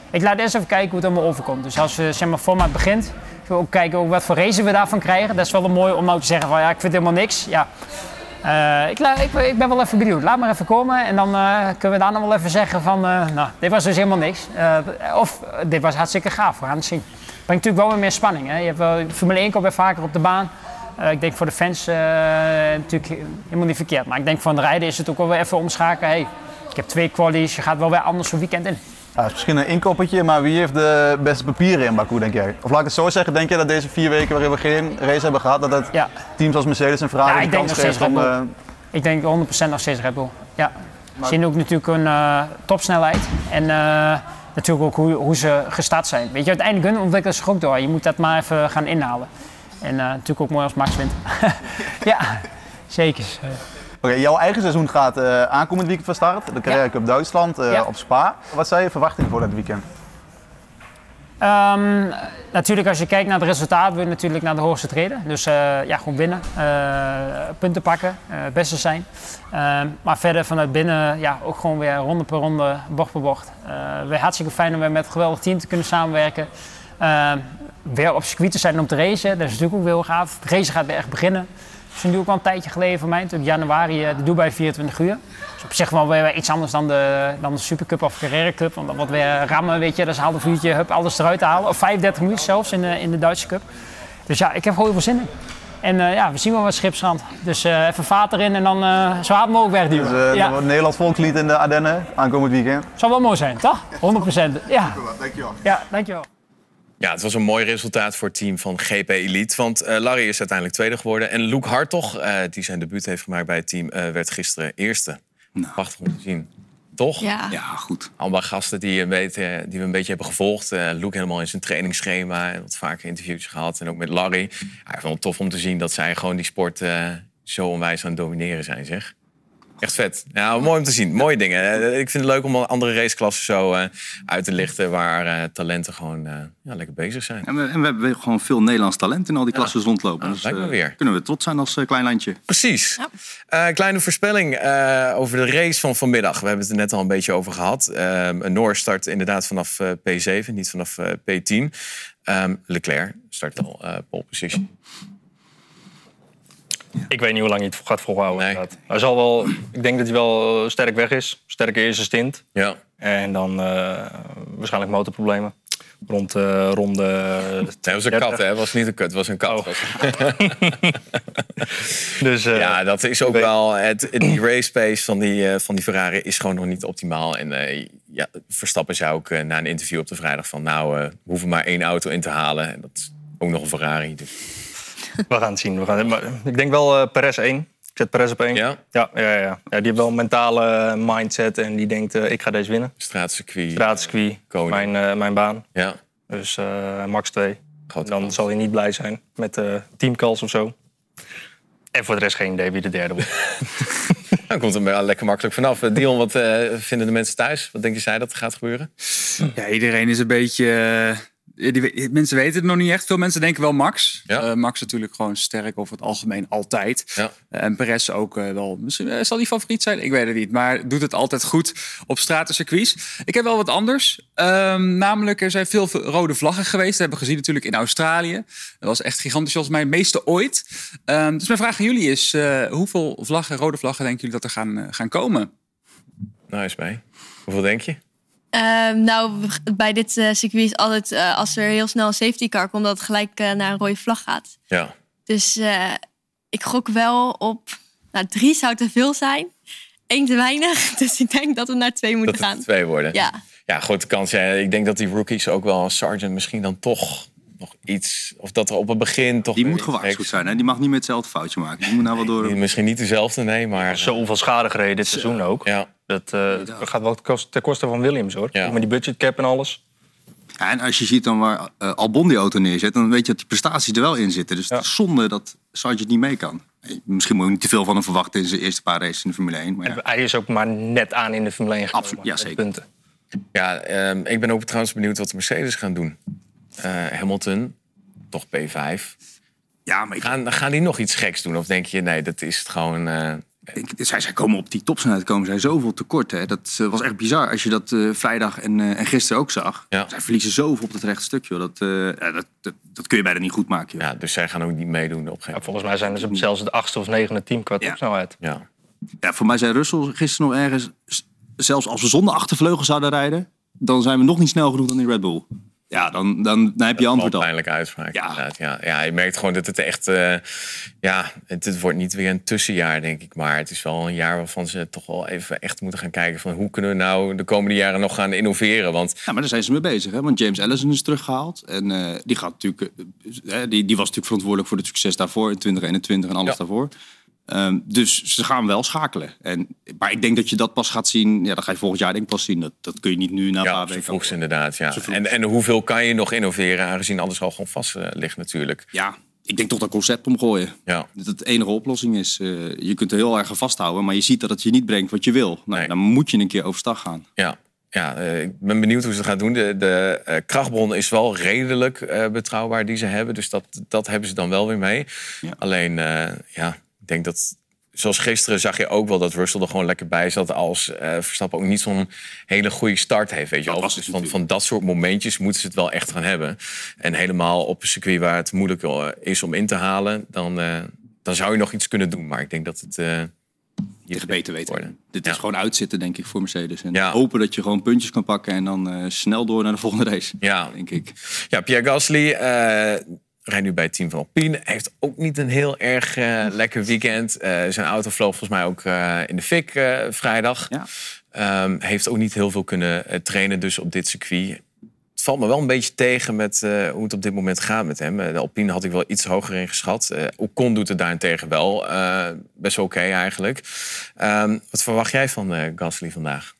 ik laat eerst even kijken hoe het allemaal overkomt. Dus als zeg maar, format begint, ook kijken wat voor race we daarvan krijgen. Dat is wel mooi om nou te zeggen van, ja, ik vind helemaal niks. Ja, uh, ik, ik, ik, ben wel even benieuwd. Laat maar even komen en dan uh, kunnen we daarna wel even zeggen van... Uh, nou, dit was dus helemaal niks. of dit was hartstikke gaaf, we gaan het zien. Brengt natuurlijk wel weer meer spanning. Hè? Je hebt Formule 1 komt weer vaker op de baan. ik denk voor de fans natuurlijk helemaal niet verkeerd. Maar ik denk van de rijden is het ook wel weer even omschakelen. Hey, ik heb twee qualies, je gaat wel weer anders zo'n weekend in. Ja, is misschien een inkoppertje, maar wie heeft de beste papieren in Baku, denk jij? Of laat ik het zo zeggen, denk je dat deze vier weken waarin we geen race hebben gehad, dat het ja. teams als Mercedes en Ferrari ja, de kans geeft om... Uh... Ik denk 100% nog steeds Red Bull, ja. Maar... Ze zien ook natuurlijk een uh, topsnelheid en uh, natuurlijk ook hoe, hoe, ze gestart zijn. Weet je, uiteindelijk hun ontwikkelen zich ook door. Je moet dat maar even gaan inhalen. En natuurlijk ook mooi als Max wint. ja, zeker. Okay, jouw eigen seizoen gaat uh, aankomend weekend van start. De Carrera Cup Duitsland uh, ja. op Spa. Wat zijn je verwachtingen voor dat weekend? Ehm, natuurlijk, als je kijkt naar het resultaat, wil je natuurlijk naar de hoogste treden. Dus uh, ja, gewoon winnen, uh, punten pakken, uh, beste zijn. Ehm, maar verder vanuit binnen, ja, ook gewoon weer ronde per ronde, bocht per bocht. weer hartstikke fijn om weer met een geweldig team te kunnen samenwerken. Ehm, weer op circuit te zijn om te racen, dat is natuurlijk ook heel gaaf. Het racen gaat weer echt beginnen. Is natuurlijk ook al een tijdje geleden voor mij, in januari de Dubai 24 uur. Dus op zich wel weer iets anders dan de, dan de Supercup of Carrera Cup. Want dat wordt weer rammen, weet je. Dat is een half uurtje, hup, alles eruit te halen. Of 35 minuten zelfs in de, in de Duitse Cup. Dus ja, ik heb gewoon heel veel zin in. En uh, ja, we zien wel wat schipsrand. Dus uh, even vaat erin en dan uh, zo hard mogelijk wegduwen. Dus, ja. Nederlands volkslied in de Ardennen aankomend weekend. Zou wel mooi zijn, toch? 100%. Ja. Dankjewel. Ja, dankjewel. Ja, het was een mooi resultaat voor het team van GP Elite. Want uh, Larry is uiteindelijk tweede geworden. En Luke Hartog, uh, die zijn debuut heeft gemaakt bij het team, uh, werd gisteren eerste. Nou. Prachtig om te zien. Toch? Ja, ja goed. Allemaal gasten die, een beetje, die we een beetje hebben gevolgd. Uh, Luke helemaal in zijn trainingsschema. En wat vaker interviews gehad. En ook met Larry. Ja, ik vond het tof om te zien dat zij gewoon die sport uh, zo onwijs aan het domineren zijn, zeg. Echt vet. Ja, mooi om te zien. Mooie dingen. Ik vind het leuk om andere raceklassen zo uh, uit te lichten... waar uh, talenten gewoon uh, ja, lekker bezig zijn. En we, en we, hebben gewoon veel Nederlands talent in al die klassen ja. rondlopen. Ja, dus weer. kunnen we trots zijn als klein landje. Precies. Ja. kleine voorspelling over de race van vanmiddag. We hebben het er net al een beetje over gehad. een Noor start inderdaad vanaf P7, niet vanaf P10. Um, Leclerc start al pole position. Ik weet niet hoe lang hij het gaat volhouden. Nee. Hij zal wel, ik denk dat hij wel sterk weg is. Sterke eerste stint. Ja. En dan uh, waarschijnlijk motorproblemen. Rond uh, ronde. Het was een kat, hè? Het was niet een kut, het was een kat. Oh. dus, uh, ja, dat is ook wel. Het, die race pace van die, van die Ferrari is gewoon nog niet optimaal. En ja, Verstappen zei ook na een interview op de vrijdag van. Nou, we hoeven maar één auto in te halen. En dat is ook nog een Ferrari. Dus. We gaan het zien. We gaan, maar ik denk wel uh, Perez 1. Ik zet Perez op 1. Ja? Ja, ja, ja. ja die heeft wel een mentale mindset en die denkt, uh, ik ga deze winnen. Straatcircuit. Straatcircuit, uh, mijn, uh, mijn baan. Ja. Dus max 2. Dan kans. zal hij niet blij zijn met teamcalls of zo. En voor de rest geen idee wie de derde wordt. Dan komt er wel lekker makkelijk vanaf. Dion, wat vinden de mensen thuis? Wat denk je zij dat er gaat gebeuren? Ja, iedereen is een beetje die, mensen weten het nog niet echt. Veel mensen denken wel Max. Ja. Uh, Max natuurlijk gewoon sterk over het algemeen altijd. Ja. Uh, en Perez ook uh, wel. Misschien zal die favoriet zijn. Ik weet het niet. Maar doet het altijd goed op stratencircuits. Ik heb wel wat anders. Um, namelijk, er zijn veel rode vlaggen geweest. Dat hebben we gezien natuurlijk in Australië. Dat was echt gigantisch volgens mij. meeste ooit. Um, dus mijn vraag aan jullie is: hoeveel vlaggen, rode vlaggen denken jullie dat er gaan, gaan komen? Nou, is bij. Hoeveel denk je? Uh, nou, bij dit uh, circuit is altijd uh, als er heel snel een safety car komt, dat het gelijk uh, naar een rode vlag gaat. Ja. Dus ik gok wel op. Nou, drie zou te veel zijn. Eén te weinig. Dus ik denk dat we naar twee moeten dat gaan. Het twee worden. Ja. Ja, grote kans. Ja. Ik denk dat die rookies ook wel als sergeant misschien dan toch nog iets. Of dat er op het begin toch. Die moet gewaarschuwd zijn. Hè? Die mag niet met hetzelfde foutje maken. Die moet nou wel door. Misschien niet dezelfde, nee, maar. Zoveel schade gereden dit seizoen ook. Ja. Dat uh, gaat wel ten koste van Williams hoor. Ja. Met die budgetcap en alles. Ja, en als je ziet dan waar uh, Albon die auto neerzet, dan weet je dat die prestaties er wel in zitten. Dus ja. het is zonde dat Sargent niet mee kan. Misschien moet je niet te veel van hem verwachten in zijn eerste paar races in de Formule 1. Maar ja. Hij is ook maar net aan in de Formule 1 gekomen. Absoluut, ja zeker. Punten. Ja, um, ik ben ook trouwens benieuwd wat de Mercedes gaan doen. Uh, Hamilton, toch P5. Ja, maar ik... gaan, gaan die nog iets geks doen? Of denk je, nee, dat is het gewoon... Uh, ik, zij, zij komen op die topsnelheid komen zij zoveel tekort. Hè. Dat uh, was echt bizar. Als je dat uh, vrijdag en, uh, en gisteren ook zag. Ja. Zij verliezen zoveel op het rechte stukje. Dat, ja, dat, dat, dat, kun je bijna niet goed maken. Joh. Ja, dus zij gaan ook niet meedoen op geen ja, Volgens mij zijn ze zelfs het achtste of negende team qua topsnelheid. Ja. ja, voor mij zei Russell gisteren nog ergens... zelfs als we zonder achtervleugel zouden rijden... dan zijn we nog niet snel genoeg dan die Red Bull. Ja, dan, dan, dan heb je antwoord al. pijnlijke uitspraak. Ja. Ja, ja, je merkt gewoon dat het echt... Uh, ja, het, het, wordt niet weer een tussenjaar, denk ik. Maar het is wel een jaar waarvan ze toch wel even echt moeten gaan kijken... van hoe kunnen we nou de komende jaren nog gaan innoveren. Want... Ja, maar daar zijn ze mee bezig. Hè? Want James Allison is teruggehaald. En uh, die, gaat natuurlijk, uh, die, die was natuurlijk verantwoordelijk voor het succes daarvoor... in 2021 en alles ja. daarvoor. Um, dus ze gaan wel schakelen. En, maar ik denk dat je dat pas gaat zien. Ja, dat ga je volgend jaar denk ik pas zien. Dat, dat kun je niet nu na een ja, paar weken. Inderdaad, ja. En, en hoeveel kan je nog innoveren, aangezien alles al gewoon vast uh, ligt natuurlijk. Ja, ik denk toch dat concept omgooien. Ja. Dat het enige oplossing is. Uh, je kunt er heel erg aan vasthouden, maar je ziet dat het je niet brengt wat je wil. Nou, nee. Dan moet je een keer overstag gaan. Ja. ja, eh, ik ben benieuwd hoe ze het gaan doen. De, de eh, krachtbron is wel redelijk eh, betrouwbaar die ze hebben. Dus dat, dat hebben ze dan wel weer mee. Alleen, eh, ja, denk dat... Zoals gisteren zag je ook wel dat Russell er gewoon lekker bij zat... als eh, Verstappen ook niet zo'n hele goede start heeft. Weet je wel. Dus van, van dat soort momentjes moeten ze het wel echt gaan hebben. En helemaal op een circuit waar het moeilijk eh, is om in te halen... dan, eh, dan zou je nog iets kunnen doen. Maar ik denk dat het... eh Tegen beter weten. worden. Dit is gewoon uitzitten, denk ik, voor Mercedes. En hopen dat je gewoon puntjes kan pakken en dan snel door naar de volgende race. Ja. Denk ik. Ja, Pierre Gasly rijdt nu bij het team van Alpine. Heeft ook niet een heel erg eh, lekker weekend. Eh, zijn auto vloog volgens mij ook eh, in de fik vrijdag. Ehm, heeft ook niet heel veel kunnen trainen dus op dit circuit. Het valt me wel een beetje tegen met hoe het op dit moment gaat met hem. De Alpine had ik wel iets hoger ingeschat. Ocon doet het daarentegen wel best oké eigenlijk. Ehm, wat verwacht jij van Gasly vandaag?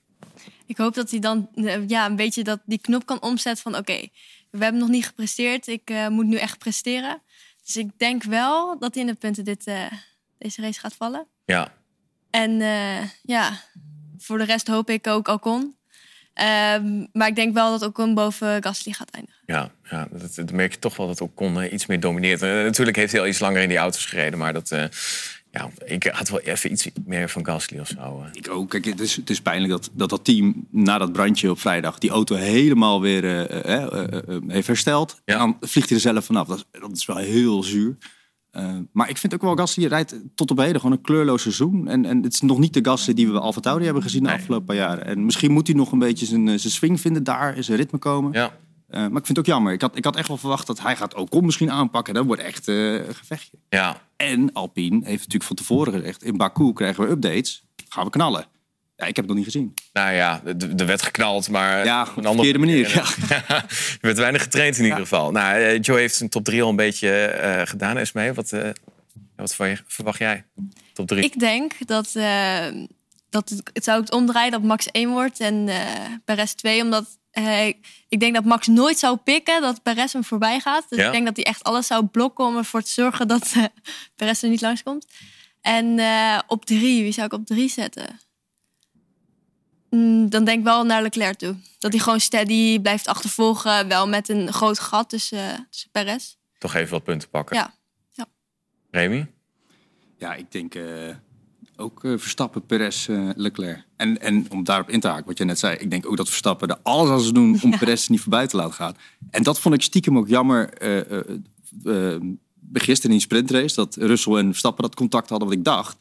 Ik hoop dat hij dan ja, een beetje dat, die knop kan omzetten van... oké, we hebben nog niet gepresteerd, ik eh, moet nu echt presteren. Dus ik denk wel dat in de punten dit, eh, deze race gaat vallen. Ja, En eh, ja, voor de rest hoop ik ook Ocon. Ehm, maar ik denk wel dat Ocon boven Gasly gaat eindigen. Ja, ja dat, dat merk je toch wel dat Ocon iets meer domineert. Natuurlijk heeft hij al iets langer in die auto's gereden, maar dat, ja, ik had wel even iets meer van Gasly of zo. eh. Ik ook. Kijk, het is, het is pijnlijk dat, dat dat team na dat brandje op vrijdag die auto helemaal weer eh, eh, heeft hersteld. En dan vliegt hij er zelf vanaf. Dat, is- dat is wel heel zuur. Maar ik vind ook wel Gasly rijdt tot op heden gewoon een kleurloos seizoen. En, en het is nog niet de Gasly die we bij hebben gezien de afgelopen paar jaren. En misschien moet hij nog een beetje zijn, zijn swing vinden daar, zijn ritme komen. Ja. Eh, maar ik vind het ook jammer. Ik had, ik had echt wel verwacht dat hij gaat Ocon misschien aanpakken. Dat wordt echt eh, een gevechtje. Ja. En Alpine heeft natuurlijk van tevoren gezegd... in Baku krijgen we updates, gaan we knallen. Ja, ik heb het nog niet gezien. Nou ja, de, de werd geknald, maar Ja, op een de andere manier, er werd weinig getraind in ieder geval. Nou, eh, Joe heeft zijn top 3 al een beetje eh, gedaan, Esmee. Wat, eh, wat ver- verwacht jij? Top 3? Ik denk dat, eh, dat het, het zou het omdraaien dat Max 1 wordt en eh Perez 2. Omdat eh, ik denk dat Max nooit zou pikken dat Perez hem voorbij gaat. Dus Ja. ik denk dat hij echt alles zou blokken om ervoor te zorgen dat eh Perez er niet langskomt. En eh, op drie, wie zou ik op drie zetten? Mm, dan denk ik wel naar Leclerc toe. Dat hij gewoon steady blijft achtervolgen. Wel met een groot gat tussen, tussen Perez. Toch even wat punten pakken. Ja. Remy? Ja, ik denk eh, ook eh, Verstappen, Perez, eh, Leclerc. En, en om daarop in te haken, wat je net zei. Ik denk ook dat Verstappen er alles aan zou doen om Perez niet voorbij te laten gaan. En dat vond ik stiekem ook jammer. eh, gisteren in die sprintrace, dat Russell en Verstappen dat contact hadden, wat ik dacht.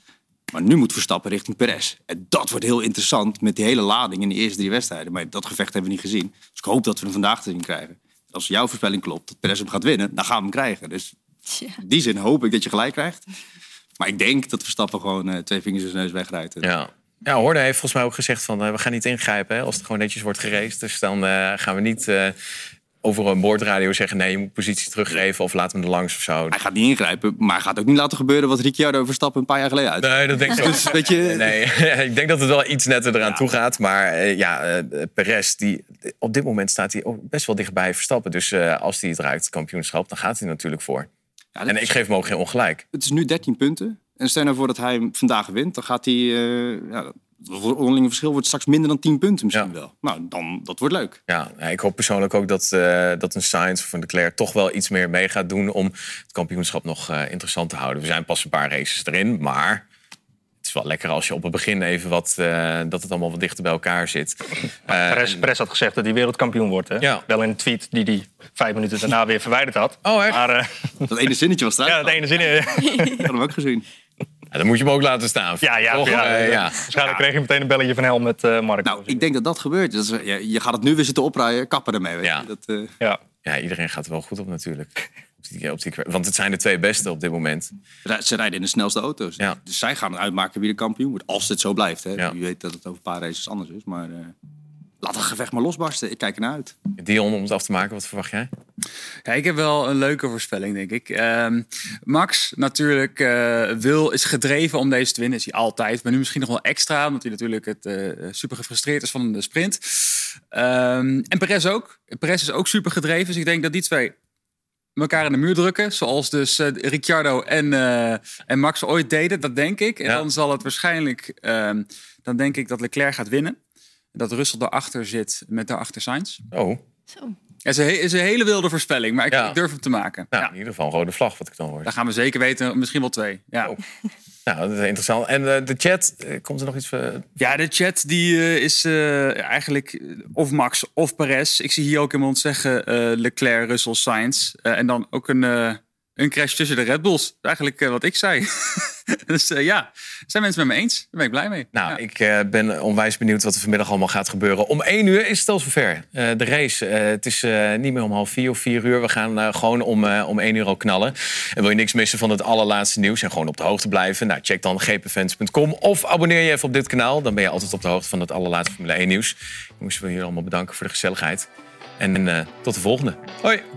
Maar nu moet Verstappen richting Perez. En dat wordt heel interessant met die hele lading in de eerste drie wedstrijden. Maar dat gevecht hebben we niet gezien. Dus ik hoop dat we hem vandaag te zien krijgen. Als jouw voorspelling klopt, dat Perez hem gaat winnen, dan gaan we hem krijgen. Dus in die zin hoop ik dat je gelijk krijgt. Maar ik denk dat Verstappen gewoon eh, twee vingers in zijn neus wegrijdt. Ja. Ja, Horde heeft volgens mij ook gezegd van eh, we gaan niet ingrijpen hè, als het gewoon netjes wordt geraced. Dus dan eh, gaan we niet over een boordradio zeggen nee, je moet positie teruggeven of laat hem er langs of zo. Hij gaat niet ingrijpen, maar hij gaat ook niet laten gebeuren wat Ricciardo Verstappen een paar jaar geleden uit. Nee, dat denk ik. Dus weet je, Nee, ik denk dat het wel iets netter eraan toe gaat. Maar ja, Perez, die, op dit moment staat hij best wel dichtbij Verstappen. Dus als hij het raakt, het kampioenschap, dan gaat hij natuurlijk voor. En ik geef hem ook geen ongelijk. Het is nu 13 punten. En stel nou voor dat hij vandaag wint, dan gaat hij... eh ja, het onderlinge verschil wordt straks minder dan 10 punten misschien wel. Nou, dan, dat wordt leuk. Ja, ik hoop persoonlijk ook dat, eh, dat een Sainz of een Leclerc toch wel iets meer mee gaat doen om het kampioenschap nog eh, interessant te houden. We zijn pas een paar races erin, maar is wel lekker als je op het begin even wat, eh, dat het allemaal wat dichter bij elkaar zit. Eh, Perez, Perez had gezegd dat hij wereldkampioen wordt. Hè? Ja. Wel in een tweet die hij vijf minuten daarna weer verwijderd had. Oh, echt? Maar, eh, Dat ene zinnetje was eruit. ja, dat ene zin. eh, Ik had hem ook gezien. ja, dan moet je hem ook laten staan. Ja, ja, Toch? ja, Eh, ja. Waarschijnlijk kreeg je meteen een belletje van Helm met eh Mark. Nou, ik denk dat dat gebeurt. Dat is, je, je gaat het nu weer zitten oprijden, kappen ermee. Weet Ja. je. Dat, eh, ja. ja, iedereen gaat er wel goed op natuurlijk. Op die, op die, want het zijn de twee beste op dit moment. Ze rijden in de snelste auto's. Dus zij gaan uitmaken wie de kampioen wordt. Als het zo blijft. Hè. Je weet dat het over een paar races anders is. Maar eh, laat het gevecht maar losbarsten. Ik kijk ernaar uit. Dion, om het af te maken, wat verwacht jij? Ja, ik heb wel een leuke voorspelling, denk ik. Ehm, Max natuurlijk eh, wil, is gedreven om deze te winnen. Is hij altijd. Maar nu misschien nog wel extra. Omdat hij natuurlijk het, eh, super gefrustreerd is van de sprint. Ehm, en Perez ook. Perez is ook super gedreven. Dus ik denk dat die twee elkaar in de muur drukken. Zoals dus eh, Ricciardo en, eh, en Max ooit deden. Dat denk ik. En dan zal het waarschijnlijk... ehm, dan denk ik dat Leclerc gaat winnen. dat Russell daarachter zit met daarachter Sainz. Oh. Zo. Het is een, he- is een hele wilde voorspelling, maar ik, Ja. ik durf hem te maken. Nou, in ieder geval een rode vlag, wat ik dan hoor. Daar gaan we zeker weten, misschien wel twee. Ja. Nou, dat is interessant. En eh, de chat, eh, komt er nog iets voor? Ja, de chat die eh, is eh, eigenlijk eh, of Max of Perez. Ik zie hier ook iemand zeggen eh, Leclerc, Russell, Sainz. Eh, en dan ook een, eh, een crash tussen de Red Bulls. Eigenlijk eh, wat ik zei. dus eh, ja, zijn mensen met me eens. Daar ben ik blij mee. Nou, ik eh, ben onwijs benieuwd wat er vanmiddag allemaal gaat gebeuren. Om één uur is het al zover. De race. Het is niet meer om half vier of vier uur. We gaan gewoon om, om één uur al knallen. En wil je niks missen van het allerlaatste nieuws en gewoon op de hoogte blijven? Nou, check dan gpfans.com of abonneer je even op dit kanaal. Dan ben je altijd op de hoogte van het allerlaatste Formule 1 nieuws. Jongens, ik wil jullie allemaal bedanken voor de gezelligheid. En tot de volgende. Hoi!